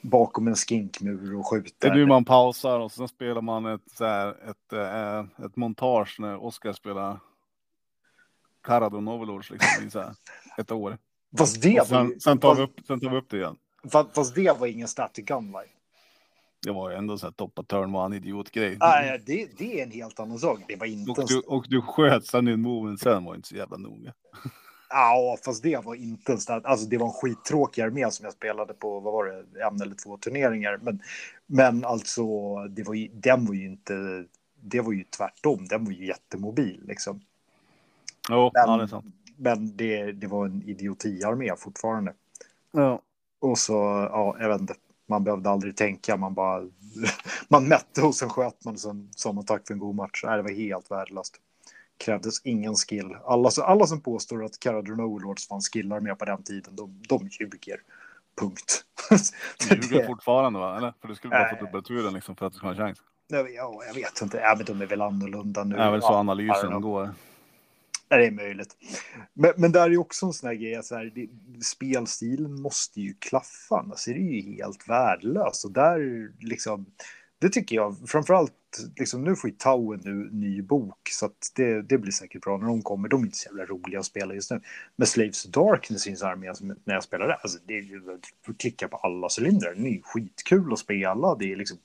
bakom en skinkmur och skjuta. Det nu man pausar och sen spelar man ett, så här, ett, ett, ett montage när Oskar spelar Caradon Overlords liksom, i så här, ett år. Fast det sen, var, sen, tar fast, vi upp, sen tar vi upp det igen. Fast, fast det var ingen static gunline. Det var ju ändå så här toppa turn en idiotgrej. Nej, det, det är en helt annan sak. Det var inte och, du, och du sköt sen din moven sen var inte så jävla noga. Ja, fast det var inte en start. Alltså, det var en skittråkig armé som jag spelade på, vad var det, en eller två turneringar. Men, men alltså, det var ju, den var ju inte, det var ju tvärtom. Den var ju jättemobil liksom. Jo, men, ja, det är sant. Men det, det var en idiotiarmé fortfarande. Ja. Och så, ja, jag vet inte. Man behövde aldrig tänka, man bara... man mätte och sen sköt man och sen sa man tack för en god match. Nej, det var helt värdelöst. Krävdes ingen skill. Alla, alla som påstår att Caradron Overlords fanns skillar med på den tiden, de, de ljuger. Punkt. Du ljuger det... fortfarande va? Eller? För du skulle bara få dubbelturen liksom för att du ska ha en chans. Ja, jag vet inte. Ja, men de är väl annorlunda nu. Det är väl så analysen går. Det är möjligt. Men, men där är också en sån här grej, så här, det, spelstilen måste ju klaffa, annars är det ju helt värdelöst. Och där liksom, det tycker jag, framförallt, liksom, nu får ju Tau en ny, ny bok, så att det, det blir säkert bra när de kommer. De är inte så jävla roliga att spela just nu. Men Slaves Darkness är en armé när jag spelar det, alltså, det är ju klicka på alla cylindrar. Det är ju skitkul att spela. Det är liksom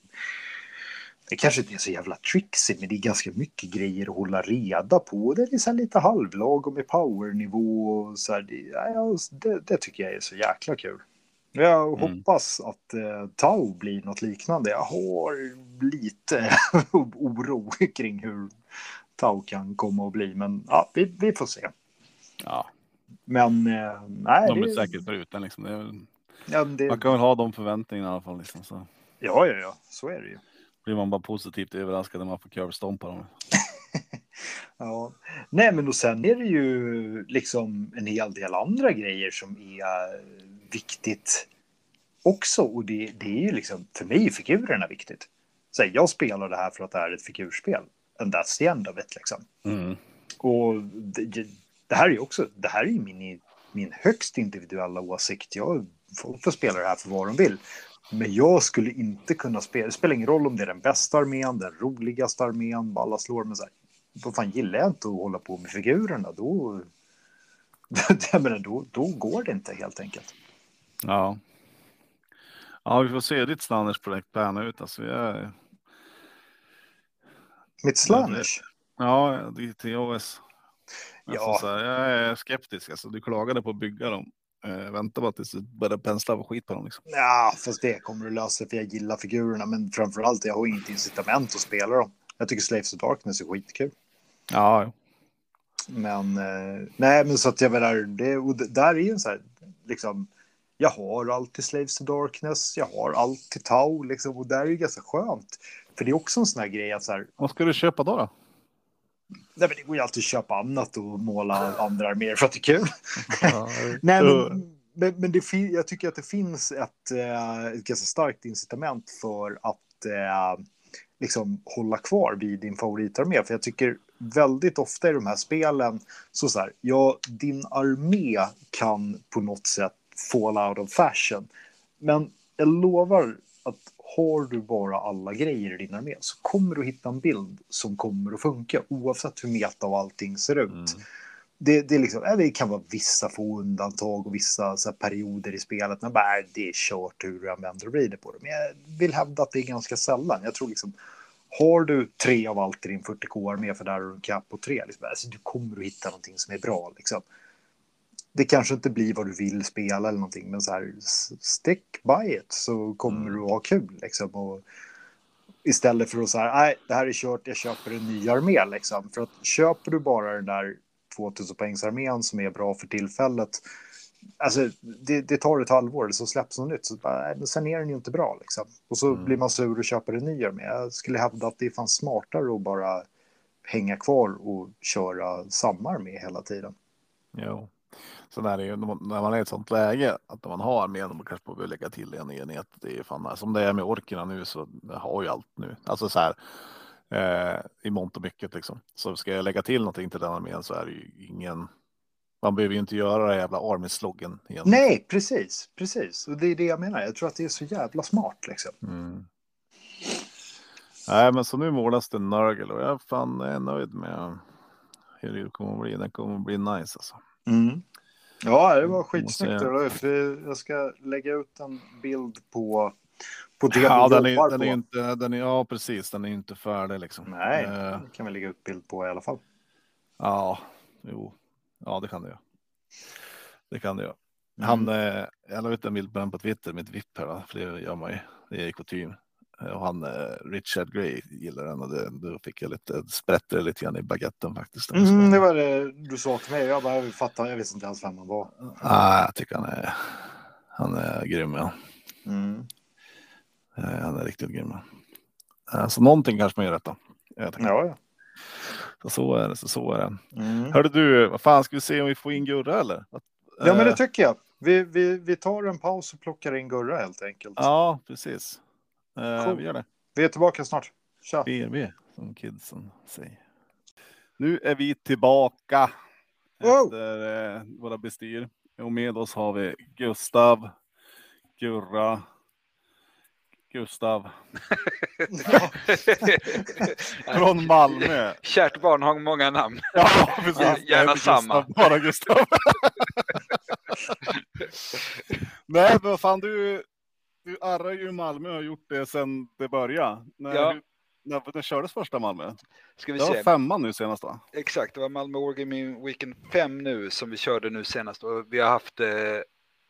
det kanske inte är så jävla tricksy, men det är ganska mycket grejer att hålla reda på. Det är så lite halvlagom i powernivå och så här. Det, ja, det, tycker jag är så jäkla kul. Jag mm. hoppas att eh, Tau blir något liknande. Jag har lite oro kring hur Tau kan komma att bli, men ja, vi, vi får se. Ja. Men eh, nej. De är det... säkert förutan liksom. Är... Ja, det... Man kan väl ha de förväntningarna i alla fall. Liksom, så. Ja, ja, ja, så är det ju blir man bara positivt överraskad när man får curvestompa dem. ja, nej, men och sen är det ju liksom en hel del andra grejer som är viktigt också. Och det, det är ju liksom, för mig är figurerna viktigt. Så jag spelar det här för att det är ett figurspel. And that's the end of it liksom. Mm. Och det, det, här är ju också, det här är ju min, min högst individuella åsikt. Jag får spela det här för vad de vill. Men jag skulle inte kunna spela, det spelar ingen roll om det är den bästa armén, den roligaste armén, alla slår, men så här, vad fan gillar jag inte att hålla på med figurerna, då, menar, då, då går det inte helt enkelt. Ja. Ja, vi får se ditt Slanners-projekt plana ut. Alltså, jag... Mitt Slanners? Ja, det är TOS. Alltså, ja. Så här, jag är skeptisk. Alltså, du klagade på att bygga dem. Eh, vänta bara tills du börjar pensla och skit på dem. Liksom. Ja, fast det kommer du lösa för jag gillar figurerna. Men framförallt, jag har inget incitament att spela dem. Jag tycker Slaves of Darkness är skitkul. Ja, ja. Men, eh, nej, men så att jag menar, det, och det, där är ju så här, liksom, jag har alltid Slaves of Darkness, jag har alltid Tau, liksom, och där är ju ganska skönt. För det är också en sån här grej att så här. Vad ska du köpa då? då? Nej, men det går ju alltid att köpa annat och måla andra arméer för att det är kul. Nej, men, men, men det, jag tycker att det finns ett, eh, ett ganska starkt incitament för att eh, liksom hålla kvar vid din favoritarmé. För jag tycker väldigt ofta i de här spelen så så här, ja, din armé kan på något sätt fall out of fashion. Men jag lovar har du bara alla grejer i din armé så kommer du hitta en bild som kommer att funka oavsett hur meta och allting ser ut. Mm. Det, det, liksom, det kan vara vissa få undantag och vissa så perioder i spelet när bara, det är kört hur du använder och vrider på det. Men jag vill hävda att det är ganska sällan. Jag tror liksom, har du tre av allt i din 40k-armé för där har du en cap på tre, liksom, alltså, du kommer att hitta någonting som är bra. Liksom det kanske inte blir vad du vill spela eller någonting, men så här, stick by it så kommer mm. du ha kul liksom. Och istället för att säga, nej, det här är kört, jag köper en ny armé liksom. För att köper du bara den där 2000 poängsarmén som är bra för tillfället, alltså, det, det, tar ett halvår så släpps något nytt. Så bara, nej, sen är den ju inte bra. Liksom. Och så mm. blir man sur och köper en ny armé. Jag skulle hävda att det fanns smartare att bara hänga kvar och köra samma armé hela tiden. Jo. Så när, det är, när man är i ett sånt läge att man har med man kanske behöver lägga till en enhet. Det är fan, som det är med orkerna nu så har ju allt nu. Alltså så här eh, i mångt och mycket liksom. Så ska jag lägga till någonting till den armén så är det ju ingen. Man behöver ju inte göra det jävla army-sloggen. Nej, precis, precis. Och det är det jag menar. Jag tror att det är så jävla smart liksom. Mm. Nej, men så nu målas det Nurgle och jag fan är nöjd med hur det kommer att bli. Det kommer att bli nice alltså. Mm. Ja, det var skitsnyggt. Jag ska lägga ut en bild på på det ja, den är, den är inte, den är, ja, precis. Den är inte färdig liksom. Nej, uh, kan vi lägga ut bild på i alla fall. Ja, jo, ja, det kan det göra. Det kan det göra. Mm. Han, eh, jag la ut en bild på den på Twitter med ett vipp här, för det gör man ju. Det är kutym. Och han eh, Richard Gray gillar den och det, då fick jag lite sprätter lite grann i baguetten faktiskt. Mm, det var det du sa till mig. Jag bara fattar. Jag visste inte ens vem han var. Ah, jag tycker han är. Han är grym. Ja. Mm. Eh, han är riktigt grym. Eh, så någonting kanske man gör rätt Ja, ja. Så, så är det. Så, så är det. Mm. Hörde du, vad fan ska vi se om vi får in Gurra eller? Ja, men det tycker jag. Vi, vi, vi tar en paus och plockar in Gurra helt enkelt. Ja, precis. Cool. Vi gör det. Vi är tillbaka snart. Tja. BRB som kidsen säger. Nu är vi tillbaka wow. efter eh, våra bestyr. Och med oss har vi Gustav, Gurra, Gustav. Från Malmö. Kärt barn har många namn. Ja, precis. Gärna samma. Gustav, bara Gustav. Nej, men vad fan du, du arrar ju Malmö och har gjort det sedan det började. När, ja. när, när kördes första Malmö? Ska vi det var se. femman nu senast va? Exakt, det var Malmö Wargaming Weekend 5 nu som vi körde nu senast och vi har haft eh,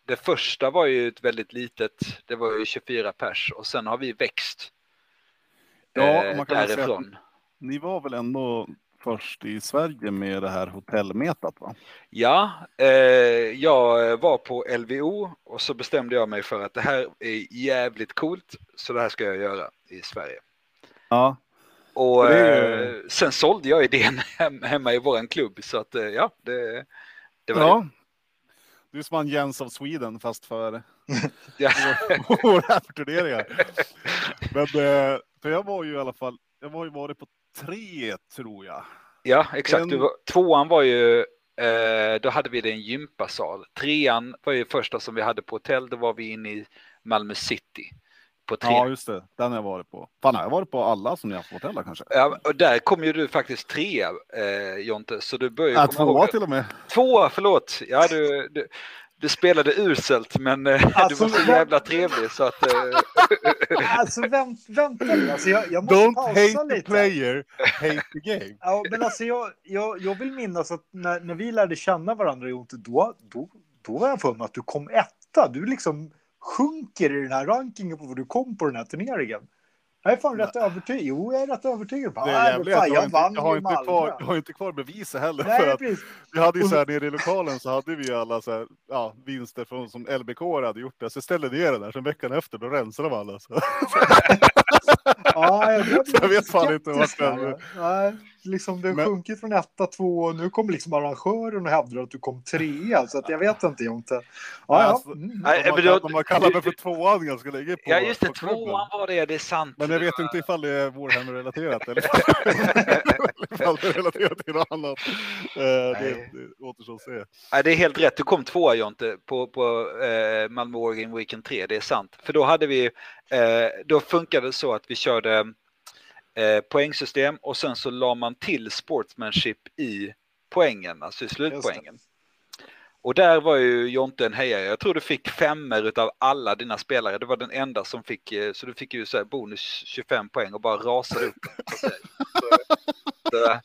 det första var ju ett väldigt litet, det var ju 24 pers och sen har vi växt. Ja, eh, man kan därifrån. Säga ni var väl ändå först i Sverige med det här hotellmetat va? Ja, eh, jag var på LVO och så bestämde jag mig för att det här är jävligt coolt så det här ska jag göra i Sverige. Ja. Och är... eh, sen sålde jag idén hem, hemma i våran klubb så att eh, ja, det, det var ja. Du är som han Jens of Sweden fast för våra turneringar. Men eh, för jag var ju i alla fall, jag var ju varit på tre tror jag. Ja, exakt. En... Var, tvåan var ju, eh, då hade vi det i en gympasal. Trean var ju första som vi hade på hotell, då var vi inne i Malmö city. På tre. Ja, just det. Den har jag varit på. Fan, har jag varit på alla som ni har på hotell kanske? Ja, och där kom ju du faktiskt trea, eh, Jonte. Så du börjar ja, tvåa till och med. Tvåa, förlåt. Ja, du, du, du spelade uselt, men eh, alltså, du var så jävla trevlig så att... Eh... alltså vänt, vänta nu, alltså, jag, jag måste Don't pausa hate the player, hate the game. ja, men alltså jag, jag, jag vill minnas att när, när vi lärde känna varandra, Jonte, då, då, då var jag för mig att du kom etta. Du liksom sjunker i den här rankingen på vad du kom på den här turneringen. Jag är fan rätt övertygad. Jo, jag är rätt övertygad. Det är jävligt. Fan, jag, jag, jag, har inte kvar, jag har inte kvar beviset heller. Nej, för att vi hade ju så här nere i lokalen så hade vi alla så här, ja, vinster från som LBK hade gjort det. Så ställde ner det där. Sen veckan efter då rensade de alla. Så. ja, jag, så jag vet fan inte vart den... Nej, liksom det har men... sjunkit från etta, två och nu kommer liksom arrangören och hävdar att du kom trea. Så att jag vet inte, Jonte. Ja, ja. Alltså, mm. Nej, de, har, de har kallat mig för tvåan ganska länge. På, ja, just det. Tvåan var det, det är sant. Men jag vet inte ifall det är Warhammer-relaterat eller ifall det är relaterat till något annat. Eh, det, det återstår att se. Nej, det är helt rätt. Du kom tvåa, Jonte, på, på eh, Malmö Wargame Weekend 3. Det är sant. För då hade vi, då funkade det så att vi körde eh, poängsystem och sen så la man till sportsmanship i poängen, alltså i slutpoängen. Och där var ju Jonte en hejare. Jag tror du fick femmer av alla dina spelare. Det var den enda som fick, eh, så du fick ju så bonus 25 poäng och bara rasade upp. så, så,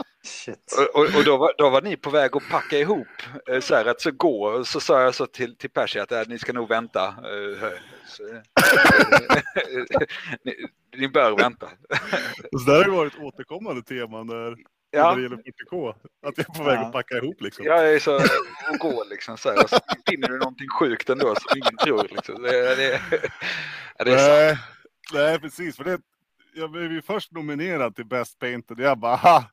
och, och, och då, var, då var ni på väg att packa ihop, eh, så här, att så gå. Och så sa jag så till, till Percy att äh, ni ska nog vänta. Eh, så, ni, ni bör vänta. Så det har ju varit återkommande teman där ja. när det gäller 40K. Att jag är på väg ja. att packa ihop liksom. Jag är så och går liksom så här. Och så finner du någonting sjukt ändå som ingen tror. Liksom. Det, det, ja, det är nej, nej, precis. För det, jag blev ju först nominerad till Best Painted. Jag bara, ha,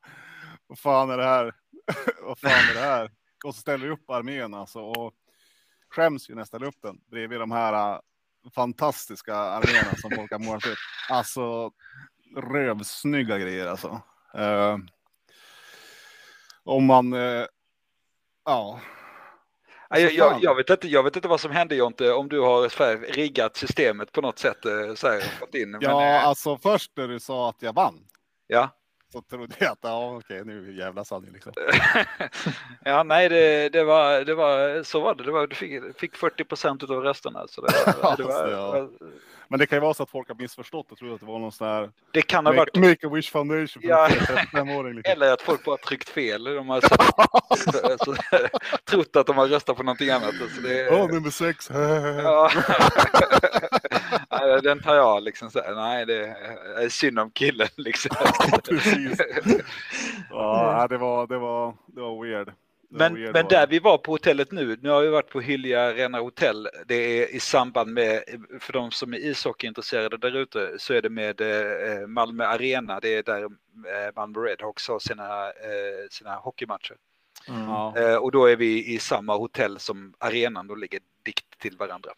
vad fan är det här? vad fan är det här? Och så ställer vi upp armén alltså. Och skäms ju nästan upp den bredvid de här uh, fantastiska arméerna som folk har målat upp. Alltså rövsnygga grejer alltså. Uh, om man, uh, ja. Jag, jag, jag, vet inte, jag vet inte vad som hände Jonte, om du har riggat systemet på något sätt. Så här, fått in. Ja, Men, alltså först när du sa att jag vann. Ja så trodde jag att ja, okej, nu jävla sanning liksom. ja, nej, det, det, var, det var så var det. det var, du fick, fick 40 procent av rösterna. Så det, det var, ja. Men det kan ju vara så att folk har missförstått och tror att det var någon sån här. Det kan ha make, varit. Make a wish foundation. Ja. liksom. Eller att folk bara tryckt fel. De har så, så, trott att de har röstat på någonting annat. Så det, nummer sex. ja. Den tar jag liksom så här. Nej, det är synd om killen liksom. Precis. Ja, det var, det var, det var weird. Men, men där vi var på hotellet nu, nu har vi varit på Hylja Arena Hotel. Det är i samband med, för de som är ishockeyintresserade där ute, så är det med eh, Malmö Arena. Det är där eh, Malmö Redhawks har sina, eh, sina hockeymatcher. Mm. Och då är vi i samma hotell som arenan, då ligger dikt till varandra.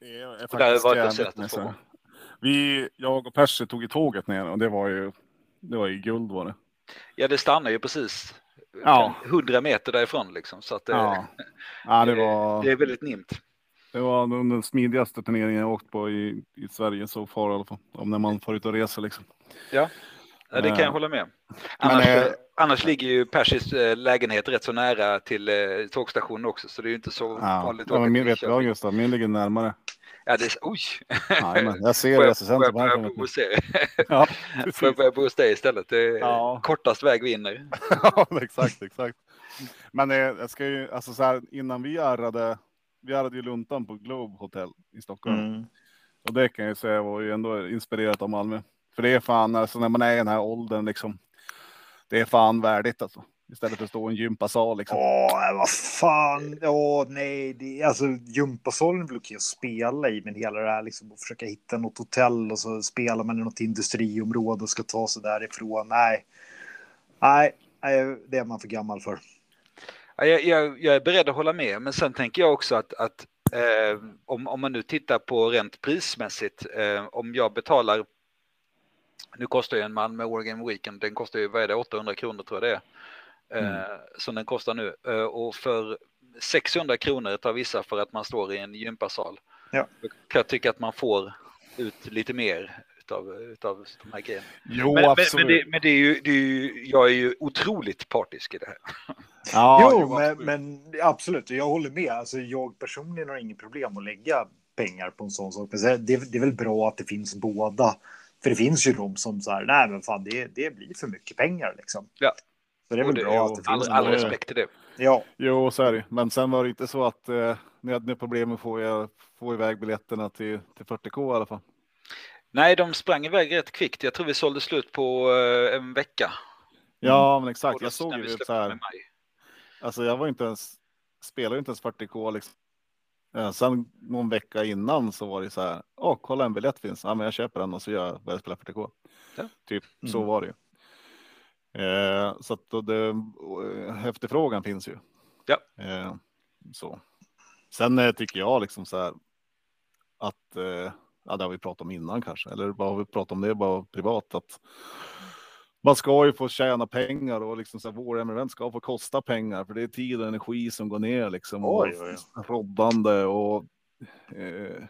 Det är där var det två Vi, jag och Percy tog i tåget ner och det var ju, det var ju guld var det. Ja, det stannar ju precis ja. 100 meter därifrån liksom. Så att det, ja. Ja, det, var, det är väldigt nimt. Det var den smidigaste turneringen jag åkt på i, i Sverige så far i alla fall. Om när man får ut och reser liksom. Ja, ja det kan jag Eh, hålla med. Annars, Men, eh, annars ligger ju Persis eh, lägenhet rätt så nära till tågstationen också, så det är ju inte så Ja, vanligt. att ja men min vet Linköping. Gustav, min ligger närmare. Ja, det är, oj! Jajamän, jag ser jag- resecentrum får jag börja bo hos er? Ja, Får jag börja bo hos dig istället? Det är Ja. kortast väg vinner. ja, exakt, exakt. Men eh, jag ska ju, alltså så här, innan vi arrade, vi arrade ju luntan på Globe Hotel i Stockholm. Mm. Och det kan jag ju säga var ju ändå inspirerat av Malmö. För det är fan, alltså när man är i den här åldern liksom, det är fan värdigt alltså. Istället för att stå i en gympasal liksom. Åh, vad fan. Åh, nej. Det, alltså, gympasalen blir okej att spela i, men hela det här liksom att försöka hitta något hotell och så spelar man i något industriområde och ska ta sig därifrån. Nej. Nej, nej, det är man för gammal för. Ja, jag, jag, jag är beredd att hålla med, men sen tänker jag också att, att eh, om, om man nu tittar på rent prismässigt, eh, om jag betalar, nu kostar ju en Malmö Oregon Weekend, den kostar ju, vad är det, 800 kronor tror jag det är, eh, som den kostar nu. Eh, och för 600 kronor tar vissa för att man står i en gympasal. Ja. Då kan jag tycka att man får ut lite mer utav, utav de här grejerna. Jo, Men, men, absolut. men, det, men det är ju, det är ju, jag är ju otroligt partisk i det här. ja, jo, men, absolut. men absolut, jag håller med. Alltså, jag personligen har inget problem att lägga pengar på en sån sak. Men det, det är väl bra att det finns båda. För det finns ju de som så här, nej men fan det, det blir för mycket pengar liksom. Ja. Så det är väl det- bra jo, att det All, finns all båda. respekt till det. Ja, Jo, så är det. Men sen var det inte så att eh, ni hade problem med att få, få iväg biljetterna till, till 40K i alla fall. Nej, de sprang iväg rätt kvickt. Jag tror vi sålde slut på eh, en vecka. Ja, men exakt. Och Jag såg ju så här. Alltså jag var inte ens, spelade inte ens 40K liksom. Eh, Sen någon vecka innan så var det så här, åh kolla en biljett finns, ja men jag köper den och så gör jag, börjar spela 40K. Ja. Typ så Mm. var det ju. Eh, så att då det, eh, efterfrågan finns ju. Ja. Eh, så. Sen eh, tycker jag liksom så här att, eh, ja det har vi pratat om innan kanske, eller bara har vi pratat om det bara privat, att man ska ju få tjäna pengar och liksom så här, vår ska få kosta pengar för det är tid och energi som går ner liksom. Oj, och oj, roddande och eh,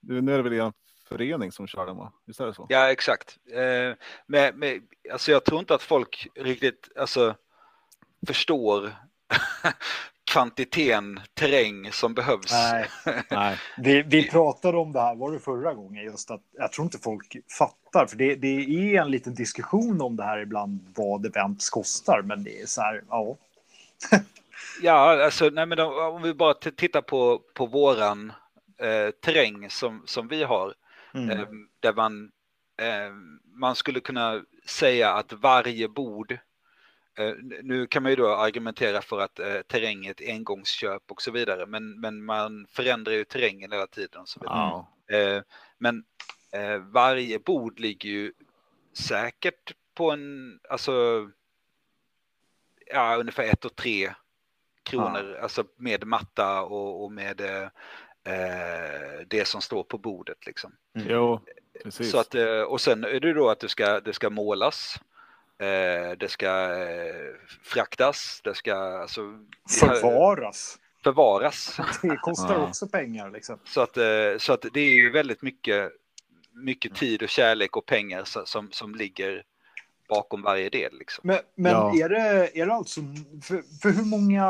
nu nu är det väl en förening som kör den va? Visst är det så? Ja, exakt. Eh, men, men, alltså jag tror inte att folk riktigt alltså, förstår kvantiteten terräng som behövs. nej. Nej. Vi, vi pratade om det här, var det förra gången, just att jag tror inte folk fattar, för det, det är en liten diskussion om det här ibland, vad events kostar, men det är så här, ja. Ja, alltså, nej, men om vi bara tittar på, på våran eh, terräng som, som vi har, Mm. eh, där man, eh, man skulle kunna säga att varje bord nu kan man ju då argumentera för att eh, terräng är ett engångsköp och så vidare, men, men man förändrar ju terrängen hela tiden. Och så vidare. Ja. Eh, men eh, varje bord ligger ju säkert på en, alltså, ja, ungefär ett och tre kronor, alltså med matta och, och med eh, eh, det som står på bordet liksom. Jo, precis. Så att, eh, och sen är det då att det ska, det ska målas. Eh, det ska eh, fraktas, det ska alltså, Förvaras. förvaras. Det kostar också pengar liksom. Så att, eh, så att det är ju väldigt mycket, mycket tid och kärlek och pengar som, som ligger bakom varje del. Liksom. Men, men Ja. är, det, är det alltså... För, för hur många...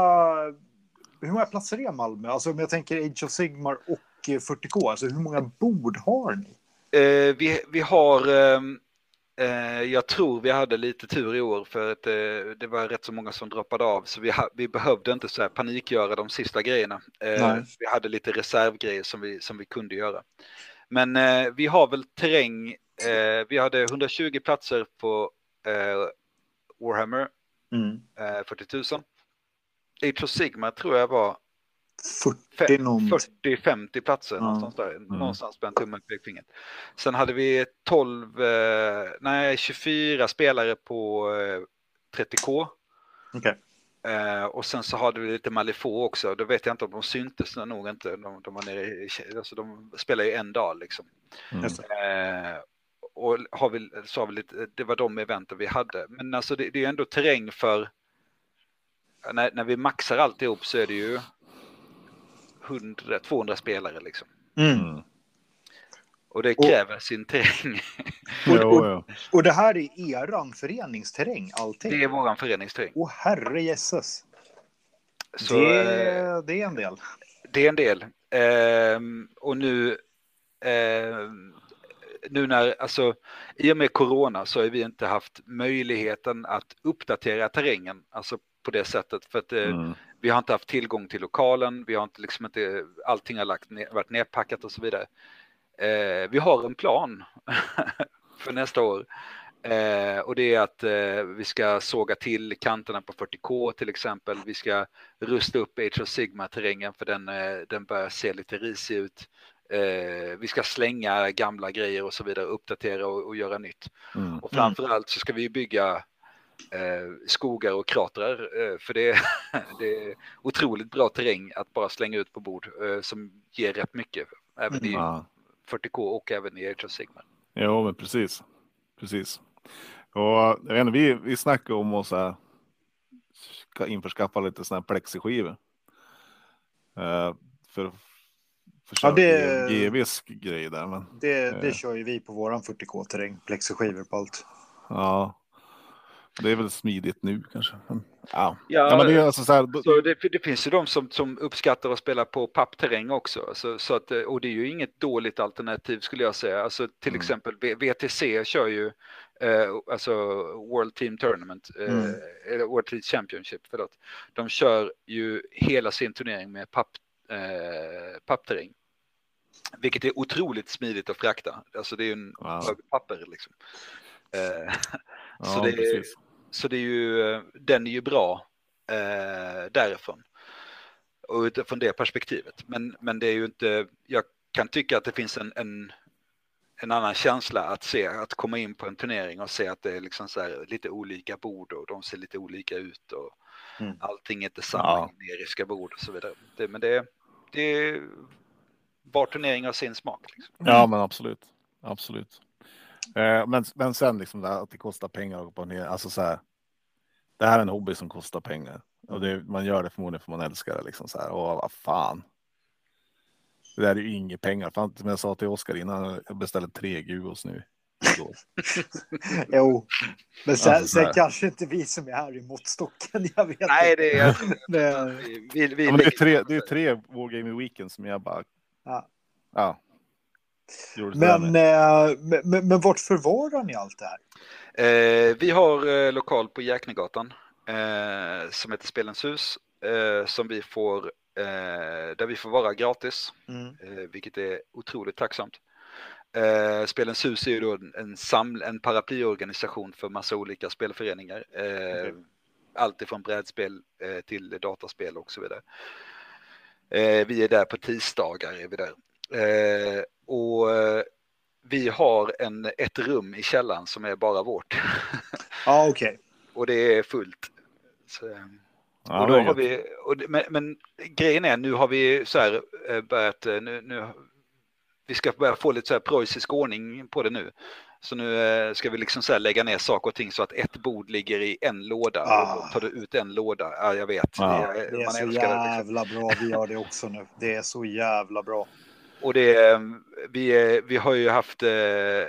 Hur många platser är Malmö? Alltså om jag tänker Age of Sigmar och eh, 40K, alltså hur många bord har ni? Eh, vi, vi har, eh, jag tror vi hade lite tur i år för att eh, det var rätt så många som droppade av så vi, vi behövde inte så här panikgöra de sista grejerna. Eh, Nej. vi hade lite reservgrejer som vi, som vi kunde göra. Men eh, vi har väl terräng, eh, vi hade 120 platser på eh, Warhammer eh, 40 000. Age of Sigma tror jag var 40 någonting. 40-50 platser Ja. någonstans där. Någonstans på en tumme och pekfingret. Sen hade vi 12, eh, nej 24 spelare på eh, 30K. Okej. Eh, och sen så hade vi lite Malifaux också. Då vet jag inte om de syntes nog inte. De, de var nere i, alltså de spelar ju en dag liksom. Mm. Eh, och har vi, så har vi lite, det var de eventen vi hade. Men alltså det, det är ändå terräng för, när, när vi maxar alltihop så är det ju 100, 200 spelare liksom. Mm. Mm. Och det Och- kräver sin terräng. Jo, jo. Och det här är eran föreningsterräng, allting? Det är våran föreningsterräng. Åh herre jesses. Så eh, Det, det är en del. det är en del. Ehm, och nu, ehm, nu när, alltså i och med corona så har vi inte haft möjligheten att uppdatera terrängen, alltså på det sättet. För att eh, Mm. Vi har inte haft tillgång till lokalen, vi har inte liksom inte, allting har lagt ner, varit nedpackat och så vidare. Eh, vi har en plan för nästa år. Eh, och det är att eh, vi ska såga till kanterna på 40K till exempel. Vi ska rusta upp Age of Sigma-terrängen för den, eh, den börjar se lite risig ut. Eh, vi ska slänga gamla grejer och så vidare, uppdatera och, och göra nytt. Mm. Och framförallt så ska vi bygga skogar och kratrar, eh, för det, det är otroligt bra terräng att bara slänga ut på bord eh, som ger rätt mycket, även i Ja. 40K och även i Age of Sigmar. Jo, men precis. Precis. Och jag vet inte, vi, vi snackar om att så här, ska införskaffa lite sådana här plexiskivor. Uh, för Ja, det- GVs grej där. Men Det, det Eh. kör ju vi på våran 40K-terräng. Plexiskivor på allt. ja, det är väl smidigt nu kanske. Men, ja. Ja, ja, men det är alltså så här. Så det, det finns ju de som, som uppskattar att spela på pappterräng också. Så, så att, eh, och det är ju inget dåligt alternativ skulle jag säga. Alltså, till Mm. exempel VTC kör ju eh, alltså World Team Tournament, eh, Mm. eller World Team Championship, förlåt. De kör ju hela sin turnering med papp, eh, pappterräng. Vilket är otroligt smidigt att frakta. Alltså det är ju en Wow. papper liksom. Eh, ja, så det är- precis. Så det är ju, den är ju bra eh, därifrån. Och utifrån det perspektivet. Men, men det är ju inte, jag kan tycka att det finns en, en, en annan känsla att se, att komma in på en turnering och se att det är liksom lite olika bord och de ser lite olika ut och Mm. allting är inte samma generiska bord och så vidare. Det, men det, det var turnering har sin smak. Liksom. Ja, men absolut. Absolut. Eh, men, men sen liksom det här att det kostar pengar att gå på ner. Alltså så här. Det här är en hobby som kostar pengar och det, man gör det förmodligen för man älskar det liksom så här. Och vad fan. Det där är ju inga pengar. Fan, som jag sa till Oskar innan, jag beställde tre Gugos nu. Jo, men sen, Alltså, sen kanske inte vi som är här i måttstocken. Jag vet Nej, det är, Det, vi, vi, Ja, men det är tre, det är tre Wargaming Weekend som jag bara. Ja. Ja. Men, eh, men, men, men vart förvarar ni allt det här? Eh, vi har eh, lokal på Jäknegatan eh, som heter Spelens hus eh, som vi får, eh, där vi får vara gratis, Mm. eh, vilket är otroligt tacksamt. Spelens hus är ju då en, en, saml, en paraplyorganisation för massa olika spelföreningar. Okej. allt ifrån brädspel till dataspel och så vidare. Vi är där på tisdagar. Är vi där. Och vi har en, ett rum i källaren som är bara vårt. Ja, ah, okej. Okay. och det är fullt. Så, eh, ja, och då har vi, och, men, men, grejen är, nu har vi så här eh, börjat, nu, nu vi ska börja få lite så här preussisk ordning på det nu. Så nu eh, ska vi liksom så lägga ner saker och ting så att ett bord ligger i en låda. Ah. Och tar du ut en låda, ja jag vet. Ah. Det, det, är så jävla det, liksom. bra, vi gör det också nu. Det är så jävla bra. Och det, eh, vi, eh, vi har ju haft eh,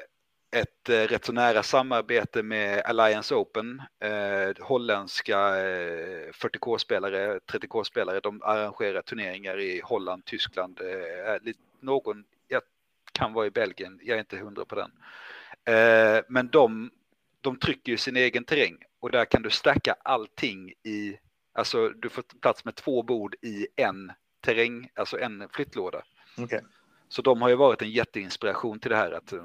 ett rätt så nära samarbete med Alliance Open, eh, holländska 40K-spelare, 30K-spelare, de arrangerar turneringar i Holland, Tyskland, eh, någon, jag kan vara i Belgien, jag är inte hundra på den. Eh, men de, de trycker ju sin egen terräng och där kan du stacka allting i, alltså du får plats med två bord i en terräng, alltså en flyttlåda. Okay. Så de har ju varit en jätteinspiration till det här att eh,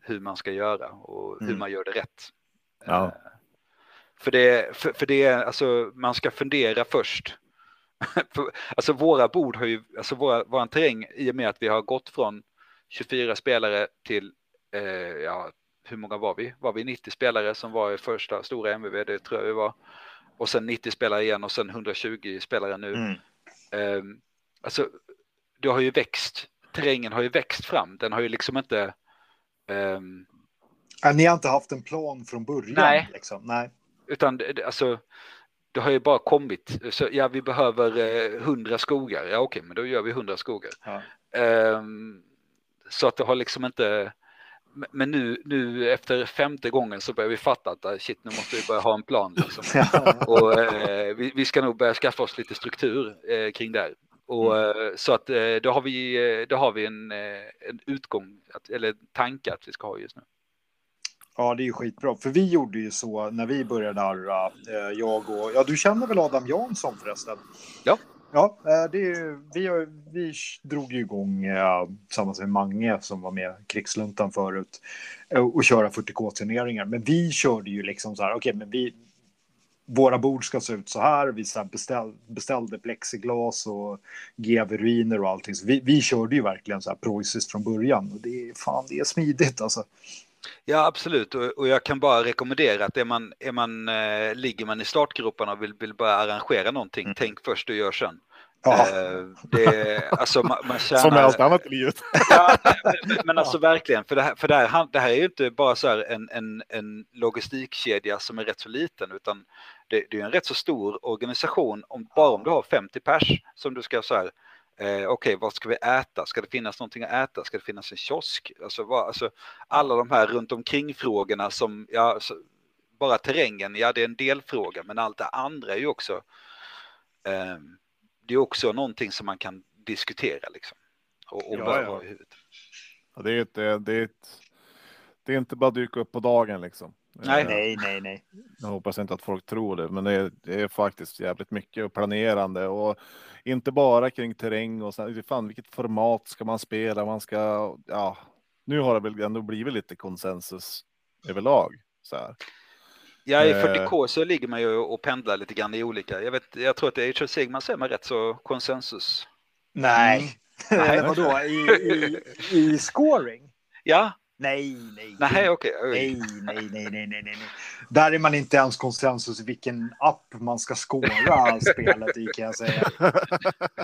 hur man ska göra och hur mm. man gör det rätt. Ja. Eh, för det, för, för det är, alltså man ska fundera först. för, alltså våra bord har ju, alltså våra, våran terräng i och med att vi har gått från 24 spelare till eh, ja, hur många var vi? Var vi 90 spelare som var i första stora MVV? Det tror jag vi var. Och sen 90 spelare igen och sen 120 spelare nu. Mm. Eh, alltså, det har ju växt. Terrängen har ju växt fram. Den har ju liksom inte. Um... Ja, ni har inte haft en plan från början? Nej. Liksom. Nej. Utan alltså, det har ju bara kommit. Så, ja, vi behöver eh, 100 skogar. Ja, okej, men då gör vi 100 skogar. Ja. Um, så att det har liksom inte men nu, nu efter femte gången så börjar vi fatta att ah, shit, nu måste vi börja ha en plan. Liksom. och, eh, vi, vi, ska nog börja skaffa oss lite struktur eh, kring det. Och, mm. Eh, så att eh, då har vi, eh, då har vi en, en utgång, att, eller en tanke att vi ska ha just nu. Ja, det är ju skitbra. För vi gjorde ju så när vi började där, jag och... Ja, du känner väl Adam Jansson förresten? Ja. Ja, det är, vi, vi drog ju igång tillsammans med Mange som var med krigsluntan förut och köra 40K-turneringar. Men vi körde ju liksom så här, okej, okay, men vi, våra bord ska se ut så här. Vi så beställ, beställde plexiglas och GV-ruiner och allting. Så vi, vi körde ju verkligen så här preussiskt från början och det är fan, det är smidigt alltså. Ja, absolut. Och, och, jag kan bara rekommendera att är man, är man, eh, ligger man i startgroparna och vill, vill börja arrangera någonting, mm. tänk först och gör sen. Ja. Eh, det, alltså, man, man tjänar... Som allt annat i livet. Ja, men, men alltså verkligen, för, det här, för det, här, det här är ju inte bara så en, en, en logistikkedja som är rätt så liten, utan det, det är en rätt så stor organisation, om, bara om du har 50 pers som du ska så här, Eh, Okej, okay, vad ska vi äta? Ska det finnas någonting att äta? Ska det finnas en kiosk? Alltså, vad, alltså alla de här runt omkring frågorna som, ja, så, bara terrängen, ja det är en delfråga, men allt det andra är ju också, eh, det är också någonting som man kan diskutera liksom. Och, och ja, ja. Ja, det, är ett, det, är ett, det är inte bara dyka upp på dagen liksom. Nej, nej, nej, nej. Jag hoppas inte att folk tror det, men det är, det är faktiskt jävligt mycket och planerande och inte bara kring terräng och så. Fan, vilket format ska man spela? Man ska, ja, nu har det väl ändå blivit lite konsensus överlag så här. Ja, i 40K eh. så ligger man ju och pendlar lite grann i olika. Jag vet, jag tror att det är Age of Sigma så är man rätt så konsensus. Nej, mm. Nej vadå i, i, i scoring? Ja, Nej, nej. Nej, okej. Okay. Nej, nej, nej, nej, nej, nej. Där är man inte ens konsensus i vilken app man ska skåra spelet i kan jag säga.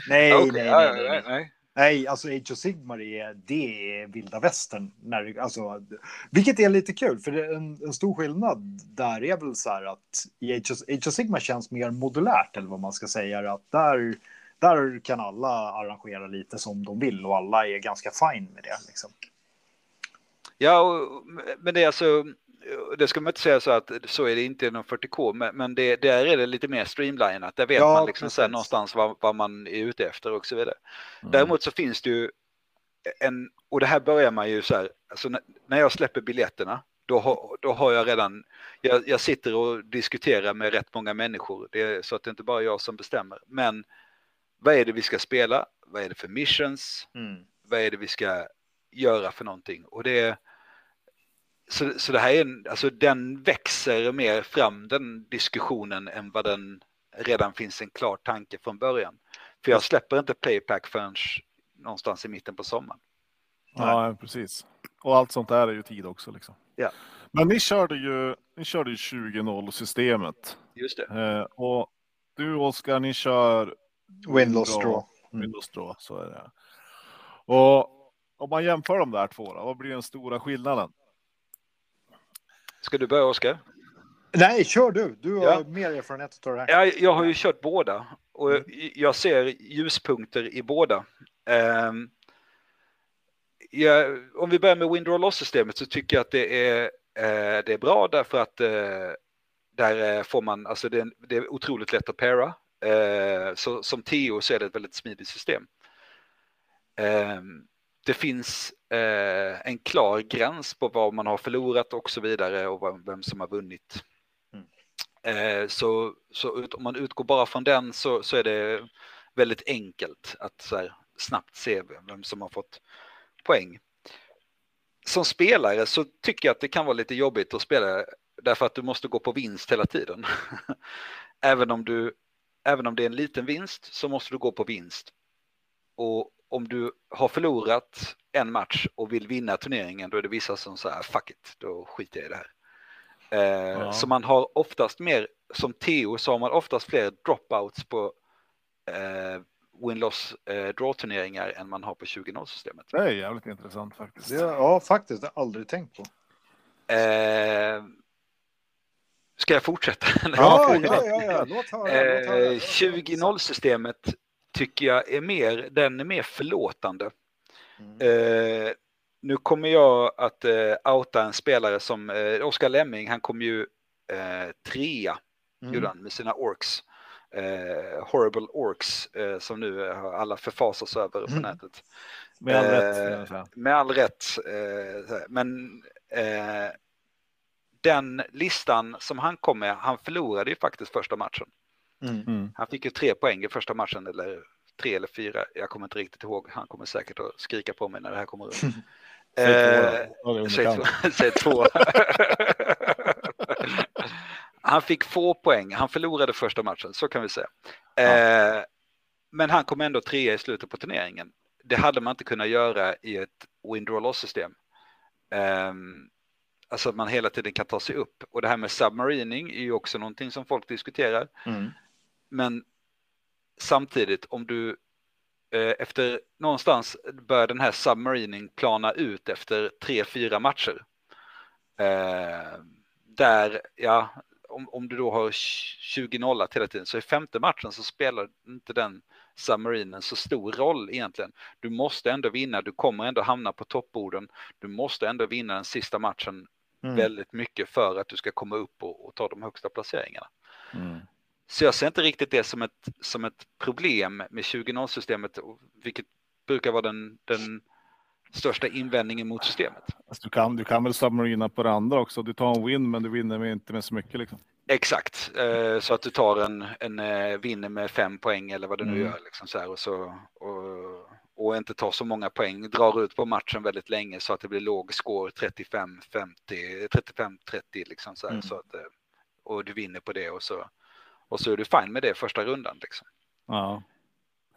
Nej, okay. nej, nej, nej, nej. Nej, alltså Age of Sigmar är, det är vilda västern. När, alltså, vilket är lite kul, för en, en stor skillnad där är väl så här att i Age of, Age of Sigmar känns mer modulärt, eller vad man ska säga. Att där, där kan alla arrangera lite som de vill och alla är ganska fine med det. Liksom. Ja, och, men det är alltså, det ska man inte säga så att så är det inte inom 40K, men, men det, där är det lite mer streamlinat. Där vet ja, man liksom så någonstans vad, vad, man är ute efter och så vidare. Mm. Däremot så finns det ju en, och det här börjar man ju så här, alltså när jag släpper biljetterna, då har, då har jag redan, jag, jag sitter och diskuterar med rätt många människor, det så att det inte bara är jag som bestämmer. Men vad är det vi ska spela? Vad är det för missions? Mm. Vad är det vi ska göra för någonting? Och det är så, så det här är en, alltså den växer mer fram den diskussionen än vad den redan finns en klar tanke från början. För jag släpper inte playpack förrän någonstans i mitten på sommaren. Ja, precis. Och allt sånt där är ju tid också liksom. Ja. Men ni körde ju, ni körde ju 20-0 systemet. Just det. Eh, och du Oskar, ni kör Win-loss draw. Mm. Windows draw, så är det. Och om man jämför de där två, då, vad blir den stora skillnaden? Ska du börja Oskar? Nej, kör du. Du har Ja. mer erfarenhet av det här. Ja, jag har ju kört båda och Mm. jag ser ljuspunkter i båda. Ehm, ja, om vi börjar med Window Loss-systemet så tycker jag att det är, eh, det är bra därför att eh, där eh, får man, alltså det är, det är otroligt lätt att para. Eh, så som TO så är det ett väldigt smidigt system. Ehm, det finns eh, en klar gräns på vad man har förlorat och så vidare och vad- vem som har vunnit. Eh, så så ut, om man utgår bara från den så, så är det väldigt enkelt att här, snabbt se vem som har fått poäng. Som spelare så tycker jag att det kan vara lite jobbigt att spela därför att du måste gå på vinst hela tiden. även, om du, även om det är en liten vinst så måste du gå på vinst. Och om du har förlorat en match och vill vinna turneringen då är det vissa som säger fuck it, då skiter jag i det här. Eh, Ja. Så man har oftast mer, som Theo så har man oftast fler dropouts på eh, win-loss eh, draw-turneringar än man har på 20-0-systemet. Det är jävligt intressant faktiskt. Det, ja, faktiskt. Det har jag aldrig tänkt på. Eh, ska jag fortsätta? Ja, ja, ja. ja. Låt höra. Låt höra. Eh, 20-0-systemet tycker jag är mer, den är mer förlåtande. Mm. Eh, nu kommer jag att eh, outa en spelare som eh, Oskar Lemming, han kom ju eh, trea Mm. gjorde han med sina orks. Eh, horrible orks eh, som nu eh, har alla förfasas över på Mm. nätet. Med all rätt. Eh. Med all rätt. Eh, men eh, den listan som han kom med, han förlorade ju faktiskt första matchen. Mm. Mm. Han fick ju tre poäng i första matchen, eller tre eller fyra. Jag kommer inte riktigt ihåg. Han kommer säkert att skrika på mig när det här kommer ut. Säg två Ja, han fick få poäng. Han förlorade första matchen, så kan vi säga. Eh, men han kom ändå trea i slutet på turneringen. Det hade man inte kunnat göra i ett win draw loss system. Eh, alltså att man hela tiden kan ta sig upp. Och det här med submarining är ju också någonting som folk diskuterar. Mm. Men samtidigt om du eh, efter någonstans bör den här submarining plana ut efter tre, fyra matcher. Eh, där, ja, om, om du då har 20-0 hela tiden så i femte matchen så spelar inte den submarinen så stor roll egentligen. Du måste ändå vinna, du kommer ändå hamna på toppborden. Du måste ändå vinna den sista matchen Mm. väldigt mycket för att du ska komma upp och, och ta de högsta placeringarna. Mm. Så jag ser inte riktigt det som ett, som ett problem med 20-0-systemet, vilket brukar vara den, den största invändningen mot systemet. Alltså, du, kan, du kan väl submarina på det andra också. Du tar en win, men du vinner med, inte med så mycket. Liksom. Exakt, eh, så att du tar en, en eh, vinner med fem poäng eller vad du nu Mm. gör. Liksom så här, och, så, och, och inte tar så många poäng, drar ut på matchen väldigt länge så att det blir låg score 35, 50, 35, 30 liksom så här, Mm. så att, eh, och du vinner på det och så, och så är du fine med det första rundan. Liksom. Ja.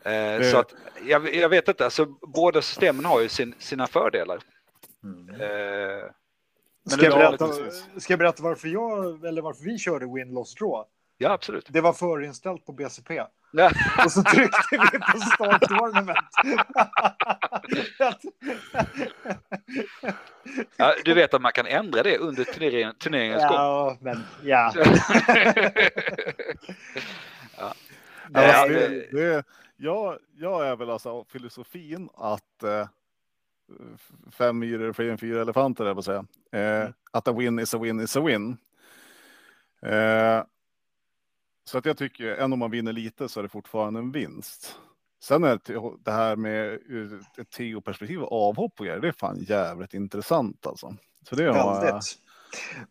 Eh, Det- Så att, jag, jag vet inte, alltså, båda systemen har ju sin, sina fördelar. Mm. Eh, Ska jag, berätta, ska jag berätta varför jag, eller varför vi körde win-loss draw? ja, absolut. Det var förinställt på BCP. Ja. Och så tryckte vi på start tournament. Ja, du vet att man kan ändra det under turneringen, turneringens gång. ja, men ja. ja. Ja, Eh, det, det, jag, jag är väl alltså filosofin att eh, fem myror är fler än fyra elefanter, jag på säga. Eh, Att a win is a win is a win. Eh, så att jag tycker, även om man vinner lite så är det fortfarande en vinst. Sen är det, här med ur ett TO-perspektiv och avhopp och grejer, det är fan jävligt intressant alltså. Så det har jag, Väldigt.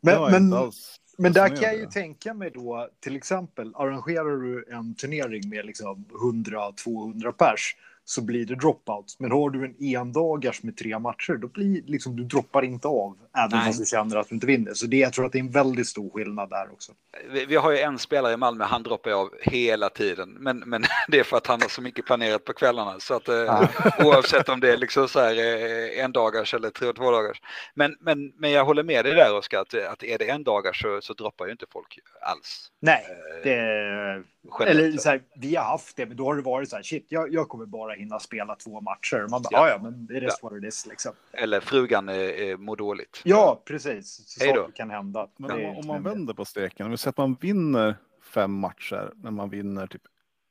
Men, men, men där kan jag ju tänka mig då, till exempel, arrangerar du en turnering med liksom 100-200 pers så blir det dropouts. Men har du en endagars med tre matcher, då blir liksom du droppar inte av. Även Nej. om du känner att du inte vinner. Så det, jag tror att det är en väldigt stor skillnad där också. Vi, vi har ju en spelare i Malmö, han droppar av hela tiden. Men, men det är för att han har så mycket planerat på kvällarna. Så att eh, oavsett om det är liksom så här eh, en dagars eller tre och två dagars. Men, men, men jag håller med dig där Oskar, att, att är det en dagars så, så droppar ju inte folk alls. Nej, Eh, det. Eller så här, vi har haft det, men då har det varit så här, shit, jag, jag kommer bara hinna spela två matcher. Man bara, Ja. ja, men det är Ja. it is liksom. Eller frugan eh, eh, mår dåligt. Ja, precis. Så saker kan hända. Men Det om, är om man vänder på steken, om vi säger att man vinner fem matcher, när man vinner typ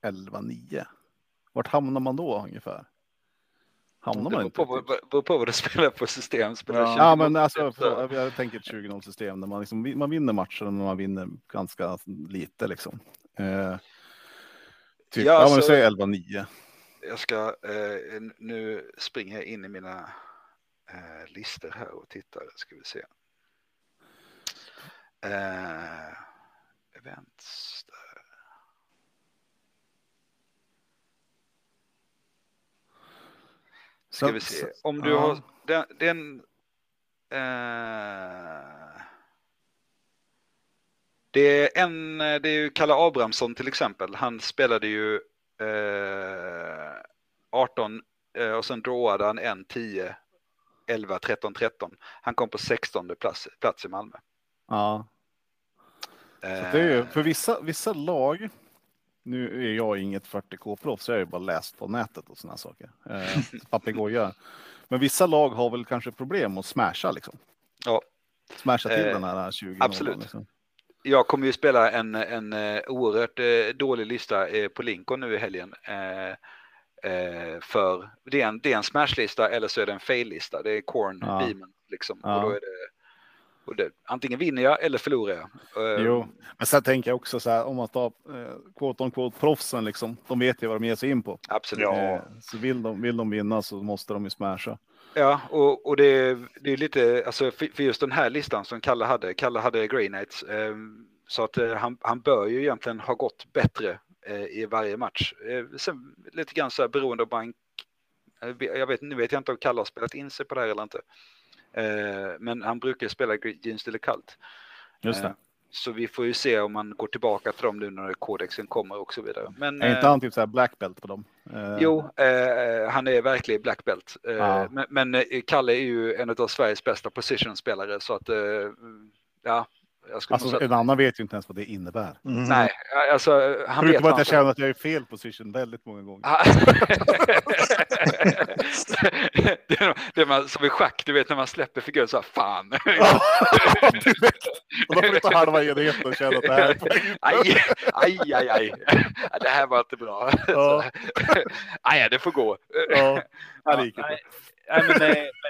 11-9. Vart hamnar man då ungefär? Hamnar Det man inte? på, vad- typ- beror på vad du spelar på system. Spelar Ja. 20 Ja, men alltså, för, jag tänker ett 20-0 system där man, liksom, man vinner matcher men man vinner ganska lite liksom. Eh, typ, Ja, ja, men säg 11-9. Jag ska, eh, nu springer jag in i mina eh, listor här och tittar. Ska vi se. Eh, events. Där. Ska vi se. Om du har den. den eh, det är en, det är ju Kalle Abrahamsson till exempel. Han spelade ju eh, 18 eh, och sen drawade han en 10, 11, 13, 13. Han kom på 16 plats, plats i Malmö. Ja, Eh, det är ju, för vissa, vissa lag, nu är jag inget 40k-proffs, jag har ju bara läst på nätet och sådana saker. Eh, papegojar. Men vissa lag har väl kanske problem att smasha liksom. Ja. Smasha till Eh, den här 20 absolut. Liksom. Jag kommer ju spela en, en eh, oerhört eh, dålig lista eh, på Lincoln nu i helgen. För det är en, det är en smashlista eller så är det en fail-lista. Det är corn, Ja. beamen liksom. Ja. Och då är det, och det, antingen vinner jag eller förlorar jag. Jo, men sen tänker jag också så här om man tar eh, quote on quote proffsen liksom. De vet ju vad de ger sig in på. Absolut. Ja. Eh, så vill de, vill de vinna så måste de ju smasha. Ja, och, och det, är- det är lite, alltså för, för just den här listan som Kalle hade, Kalle hade Grey Knights, eh, så att eh, han, han bör ju egentligen ha gått bättre eh, i varje match. Eh, sen lite grann så här beroende av bank. Jag vet, nu vet jag inte om Kalle har spelat in sig på det här eller inte. Men han brukar spela Jeans eller kallt. Just det. Så vi får ju se om man går tillbaka till dem nu när kodexen kommer och så vidare. Men, är inte eh, han typ så här black belt på dem? Eh, Jo, eh, han är verkligen black belt. Ja. Men, men Kalle är ju en av Sveriges bästa positionspelare så att eh, ja, Alltså säga- en annan vet ju inte ens vad det innebär. Mhm. Nej, alltså han vet Förutom vad att han jag känner att jag är i fel position väldigt många gånger. Ah. det, är, det är man, som i schack, du vet när man släpper figuren så här, fan. Och då får du ta halva enheten och känna att det här är aj, aj, aj, aj. Det här var inte bra. Ja. Aj, det får gå. Ja, Ja, det gick inte. Nej, men,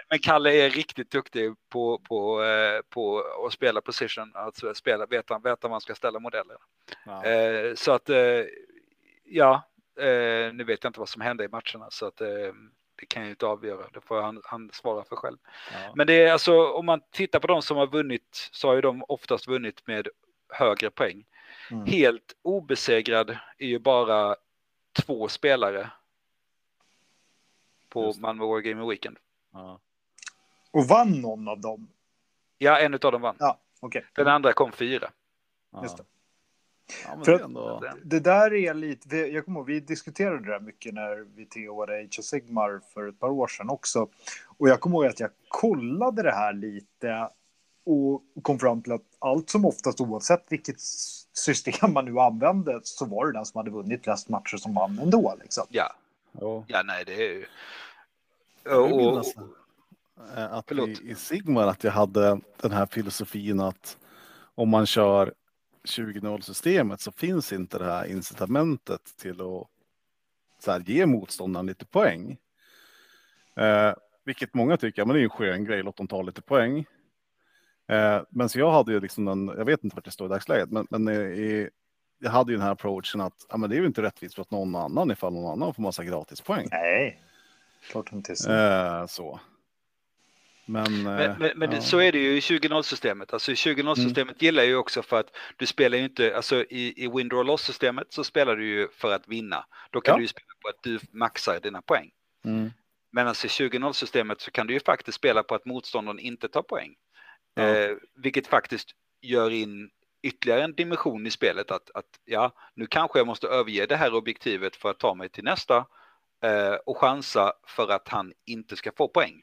men- Kalle är riktigt duktig på, på, eh, på att spela position, alltså spela, veta, veta var man ska ställa modeller. Ja. Eh, Så att, eh, ja, eh, nu vet jag inte vad som hände i matcherna så att eh, det kan jag ju inte avgöra, det får han, han svara för själv. Ja. Men det är alltså, om man tittar på de som har vunnit så har ju de oftast vunnit med högre poäng. Mm. Helt obesegrad är ju bara två spelare på. Malmö War Gaming Weekend. Ja. Och vann någon av dem? Ja, en av dem vann. Ja, okej. Den andra kom fyra. Ja. Just det. Ja, För det ändå... Det där är lite, jag kommer ihåg, vi diskuterade det där mycket när vi TOade Age of Sigmar för ett par år sedan också. Och jag kommer ihåg att jag kollade det här lite och kom fram till att allt som oftast oavsett vilket system man nu använde så var det den som hade vunnit flest matcher som vann ändå. Liksom. Ja, Ja. ja nej det är ju... Och, och, eh, att Förlåt. i, i Sigmar att jag hade den här filosofin att om man kör 20-0 systemet så finns inte det här incitamentet till att så här, ge motståndaren lite poäng. Eh, vilket många tycker, men det är en skön grej, låt dem ta lite poäng. Eh, men så jag hade ju liksom den, jag vet inte vart det står i dagsläget, men, men i, jag hade ju den här approachen att ja, men det är ju inte rättvist för att någon annan ifall någon annan får massa gratispoäng. Nej, klart inte. Så. Eh, så. Men, Men, eh, men, men ja. så är det ju i 20-0-systemet. Alltså i 20-0-systemet gillar jag ju också för att du spelar ju inte, alltså i, i win draw loss-systemet så spelar du ju för att vinna. Då kan Ja. du ju spela på att du maxar dina poäng. Mm. Medan i 20-0-systemet så kan du ju faktiskt spela på att motståndaren inte tar poäng. Ja. Eh, vilket faktiskt gör in ytterligare en dimension i spelet att, att ja, nu kanske jag måste överge det här objektivet för att ta mig till nästa eh, och chansa för att han inte ska få poäng.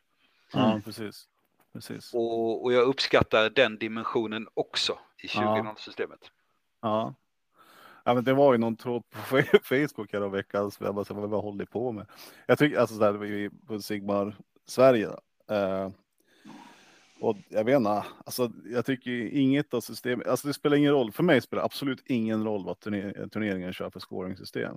Ja, precis. precis. Och, och jag uppskattar den dimensionen också i Ja. 20-0-systemet. Ja. ja, men det var ju någon tråd på Facebook här veckan som jag bara, så här, vad håller ni på med? Jag tycker alltså där vi på Sigmar Sverige. då, Eh, och jag vet inte, alltså jag tycker inget av systemet, alltså det spelar ingen roll. För mig spelar det absolut ingen roll vad turner, turneringen kör för scoringsystem.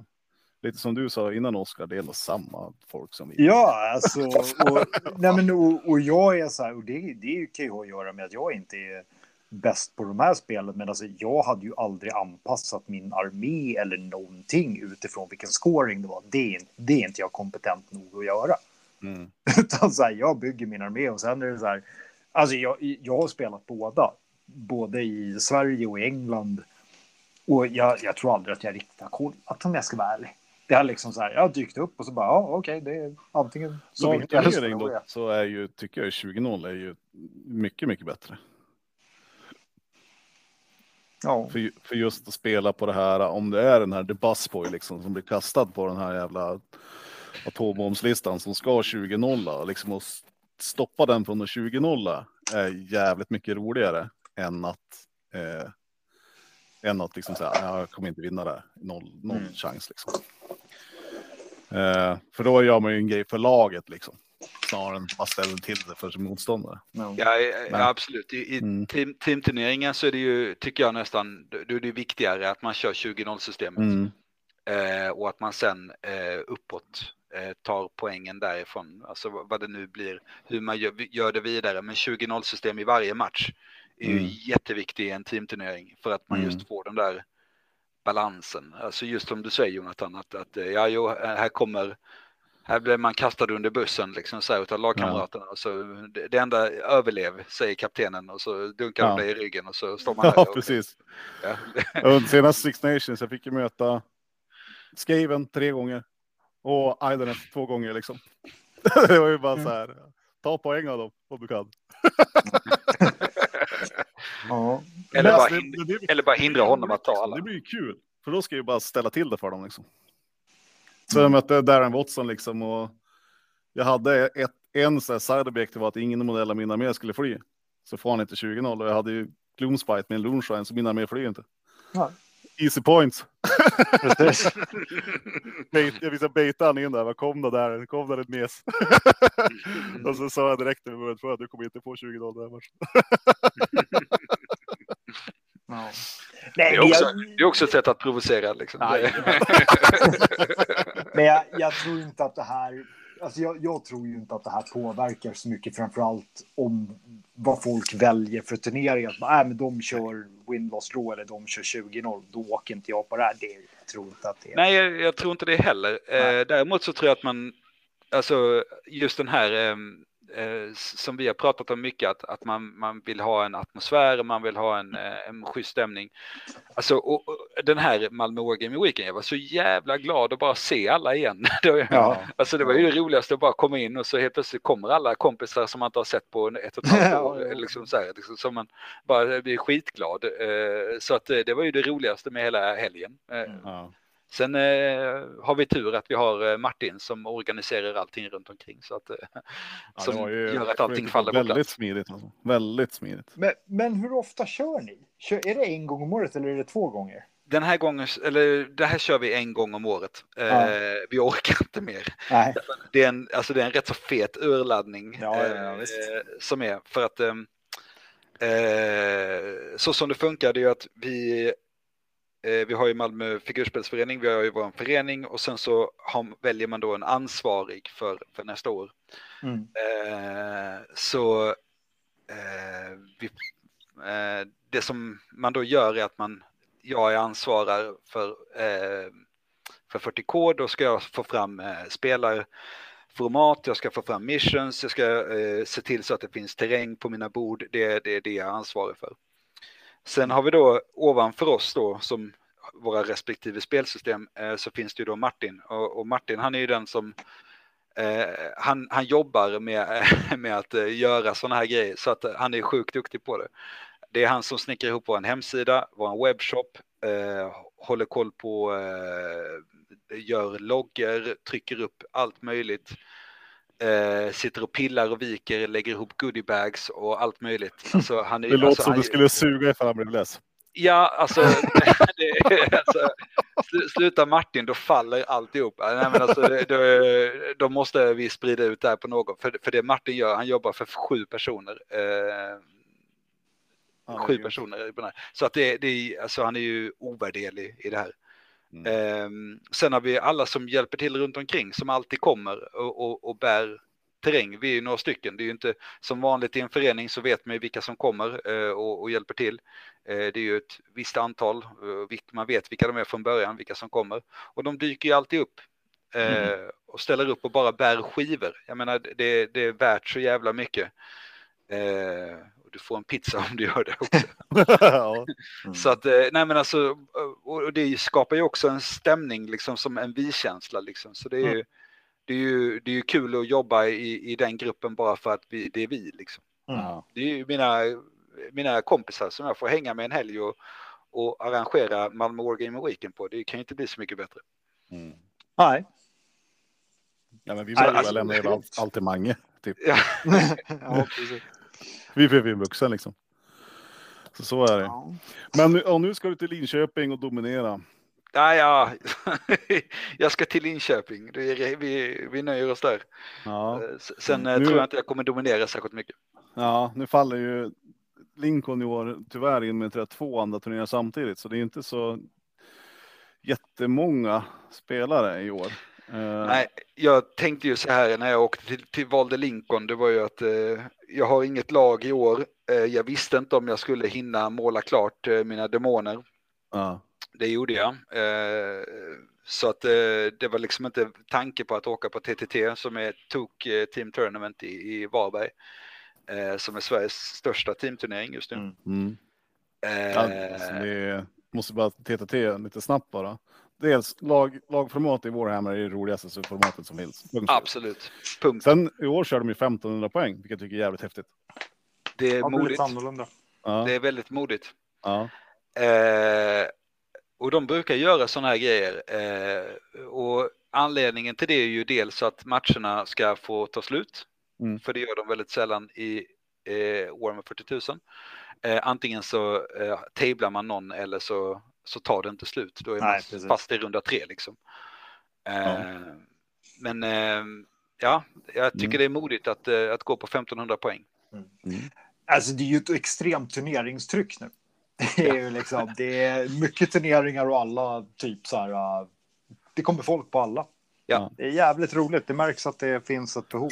Lite som du sa innan Oskar, det är ändå samma folk som vi. Ja, alltså. Och, nej men, och, och jag är så här, och det, det kan ju ha att göra med att jag inte är bäst på de här spelen. Men alltså, jag hade ju aldrig anpassat min armé eller någonting utifrån vilken scoring det var. Det är, det är inte jag kompetent nog att göra. Mm. Utan så här, jag bygger min armé och sen är det så här. Alltså jag, jag har spelat båda. Både i Sverige och i England. Och jag, jag tror aldrig att jag riktigt har kollat om jag ska vara ärlig. Det har liksom så här, jag har dykt upp och så bara, ja okej, det är antingen så vet jag eller så är ju, tycker jag 20-0 är ju mycket, mycket bättre. Ja, För, för just att spela på det här, om det är den här The Busboy liksom som blir kastad på den här jävla atombombslistan som ska 20-0 liksom och stoppa den från att 20-0 är jävligt mycket roligare än att eh, än att liksom säga jag kommer inte vinna det, noll, noll Mm. chans liksom. Eh, för då gör man ju en grej för laget liksom. Snarare än bara ställer till det för sin motståndare. ja. Ja, ja, Men- ja absolut. I, i Mm. team, teamturneringar så är det ju, tycker jag nästan, då är det viktigare att man kör 20-0-systemet. Mm. Eh, och att man sen eh, uppåt tar poängen därifrån. Alltså vad det nu blir, hur man gör, gör det vidare. Men 20-0-system i varje match är ju Mm. jätteviktigt i en teamturnering för att man Mm. just får den där balansen. Alltså just som du säger Jonathan, att, att eh, ja, jo, här kommer här blir man kastad under bussen liksom så här utav lagkamraterna. Och så det, det enda överlev, säger kaptenen och så dunkar Ja. de dig i ryggen och så står man där. Ja, och- precis. Ja. Senast Six Nations, jag fick ju möta Skaven tre gånger och Idonet två gånger liksom. Det var ju bara så här, ta poäng av dem om du kan. Ja. Eller, bara det- hindra, det- det- eller bara hindra honom att ta alla. Det blir ju kul, för då ska jag ju bara ställa till det för dem liksom. Så jag mötte Darren Watson liksom och jag hade ett, en sån här side objective var att ingen modell av min armé skulle fly. Så får han inte 20-0 och jag hade ju Gloomspite med en Loonshine så min armé flyr inte. Ja. Easy points. Precis. Bait, jag visade baita han in där, vad kom det där? Kom där ett mes. och så sa jag direkt när vi började för att du kommer inte få 20 dollar den här matchen. Ja. Det är, också, jag, det är också ett sätt att provocera. Liksom. Nej. men jag, jag tror inte att det här... Alltså jag, jag tror ju inte att det här påverkar så mycket, framförallt om vad folk väljer för turneringar. Att, äh, men de kör win-loss draw eller de kör 20-0, då åker inte jag på det här. Det, jag tror inte att det är... Nej, jag, jag tror inte det heller. Eh, däremot så tror jag att man, alltså just den här ehm, eh, som vi har pratat om mycket, att, att man, man vill ha en atmosfär, man vill ha en, eh, en schysst stämning. Alltså och, och, den här Malmö Wargaming Weekend, jag var så jävla glad att bara se alla igen. Det var- Ja. Alltså det var ju det roligaste att bara komma in och så helt plötsligt kommer alla kompisar som man inte har sett på ett och ett halvt år. Liksom så här, liksom, som man bara blir skitglad. Eh, Så att eh, det var ju det roligaste med hela helgen. Eh, Ja. Sen eh, har vi tur att vi har eh, Martin som organiserar allting runt omkring så att eh, Ja, som ju- gör att allting faller på Väldigt plats. smidigt alltså. Väldigt smidigt. Men, men hur ofta kör ni? Kör, är det en gång om året eller är det två gånger? Den här gången, eller det här kör vi en gång om året. Eh, Ja. Vi orkar inte mer. Nej. Det är en, alltså det är en rätt så fet urladdning Ja, ja, eh, som är för att eh, eh, så som det funkar det är ju att vi eh, vi har ju Malmö figurspelsförening, vi har ju vår förening och sen så har, väljer man då en ansvarig för, för nästa år. Mm. Eh, så eh, vi, eh, det som man då gör är att man, jag är ansvarar för, eh, för 40K, då ska jag få fram eh, spelar format, jag ska få fram missions, jag ska eh, se till så att det finns terräng på mina bord. Det, det är det jag är ansvarig för. Sen har vi då ovanför oss då som våra respektive spelsystem eh, så finns det ju då Martin och, Martin han är ju den som eh, han, han jobbar med, med att eh, göra sådana här grejer så att han är sjukt duktig på det. Det är han som snickrar ihop vår hemsida, vår webbshop, håller koll på, gör loggar, trycker upp allt möjligt. Eh, sitter och pillar och viker, lägger ihop goodiebags och allt möjligt. Alltså, han är, det låter alltså, som han, du skulle suga ifall han blev less. Ja, alltså, det, alltså slutar Martin då faller alltihop. Nej, men alltså, då, då måste vi sprida ut det här på någon. För, för det Martin gör, han jobbar för sju personer. Eh, sju det personer. Så att det, det, alltså, han är ju ovärderlig i det här. Mm. Ehm, sen har vi alla som hjälper till runt omkring som alltid kommer och, och, och bär terräng. Vi är ju några stycken. Det är ju inte som vanligt i en förening så vet man ju vilka som kommer eh, och, och hjälper till. Eh, det är ju ett visst antal. eh, man vet vilka de är från början, vilka som kommer. Och de dyker ju alltid upp. eh, Och ställer upp och bara bär skivor. Jag menar, det, det är värt så jävla mycket. Och du får en pizza om du gör det också. ja. Så att, eh, nej men alltså, och det skapar ju också en stämning liksom som en vi-känsla liksom. Så det är ju, det är ju, det är ju kul att jobba i, i den gruppen bara för att vi, det är vi liksom. Ja. Det är ju mina, mina kompisar som jag får hänga med en helg och, och arrangera Malmö Wargaming Weekend på. Det kan ju inte bli så mycket bättre. Mm. Nej. ja, men vi väl alltså, lämna över allt, allt till Mange. Typ. Ja, ja, Vi ju vuxen liksom. Så så är det. Ja. Men och nu ska du till Linköping och dominera. ja, ja. jag ska till Linköping. Är, vi, vi nöjer oss där. Ja, Eh, Sen eh, Nu- tror jag inte jag kommer dominera särskilt mycket. ja nu faller ju Lincoln i år tyvärr in med tror jag, två andra turneringar samtidigt. Så det är inte så jättemånga spelare i år. Eh, Nej, jag tänkte ju så här när jag åkte till, till valde Lincoln, det var ju att eh, jag har inget lag i år. Eh, jag visste inte om jag skulle hinna måla klart eh, mina demoner. Ja. Det gjorde jag. Eh, så att det var liksom inte tanke på att åka på TTT som är TOK Team Tournament i, Varberg. Som är Sveriges största teamturnering just nu. Mm. Mm. Ja, alltså det måste bara TTT lite snabbt bara. Dels lag, lagformat i Warhammer är det roligaste formatet som finns. Punkt absolut. Punkt. Sen i år kör de ju 1500 poäng, vilket jag tycker är jävligt häftigt. Det är Ja, modigt. lite annorlunda. Ja, Det är väldigt modigt. ja, Eh, och de brukar göra sådana här grejer. Eh, och anledningen till det är ju dels att matcherna ska få ta slut. Mm. För det gör de väldigt sällan i eh, Warhammer 40 000. Eh, antingen så eh, tablar man någon eller så, så tar det inte slut. Då är Nej, man precis. fast i runda tre liksom. Eh, Men eh, ja, jag tycker Mm. det är modigt att, eh, att gå på 1500 poäng. Alltså det är ju ett extremt turneringstryck nu. Det är ju liksom, det är mycket turneringar och alla typ så här. Det kommer folk på alla. Ja. Det är jävligt roligt. Det märks att det finns ett behov.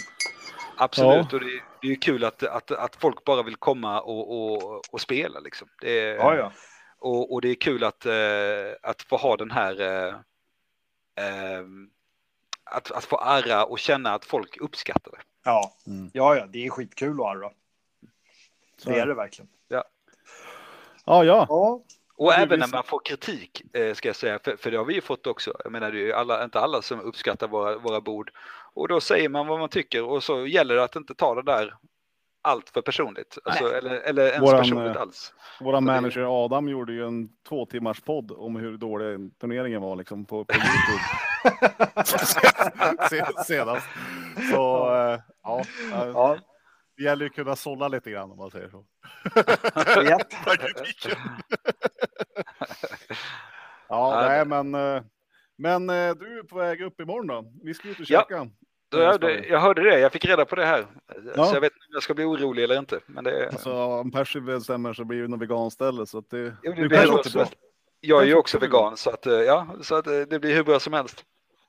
Absolut, och det, är- det är ju kul att, att, att folk bara vill komma och, och, och spela liksom. Det är, Ja, ja. Och, och det är kul att, eh, att få ha den här eh, ehm, att, att få ära och känna att folk uppskattar det. Ja, Mm. ja, ja. Det är skitkul att arra. Så Det är det verkligen. ja, ja. Ja, Och det även när man får kritik, eh, ska jag säga, för, för det har vi ju fått också. Jag menar, det är ju alla, inte alla som uppskattar våra, våra bord. Och då säger man vad man tycker och så gäller det att inte ta det där allt för personligt. Alltså, eller, eller ens Våran, personligt eh, alls. Vår det- manager Adam gjorde ju en två timmars podd om hur dålig turneringen var liksom på, på Youtube. Se- Senast. Så eh, ja, eh, ja. det gäller ju att kunna sålla lite grann om man säger så. Ja, Ja, nej men. eh, Men eh, du är på väg upp imorgon då. Vi ska ut och Ja. käka. Då jag, jag hörde det, jag fick reda på det här. Ja. Så jag vet inte om jag ska bli orolig eller inte. Men det, Alltså om Percy bestämmer så blir det något veganställe så att det. Jo, det du blir också helst. jag är ju också vegan så att, eh, ja, så att eh, det blir hur bra som helst.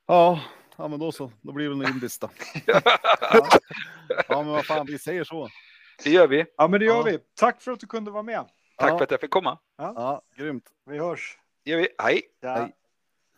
Ja, ja men då så. Då blir det väl en indiskt då. Ja. ja men vad fan, vi säger så. Det gör vi. ja, men det gör Ja. vi. Tack för att du kunde vara med. Tack Ja. för att jag fick komma. Ja, grymt. Vi hörs. Det gör vi. Hej! Ja. Hej.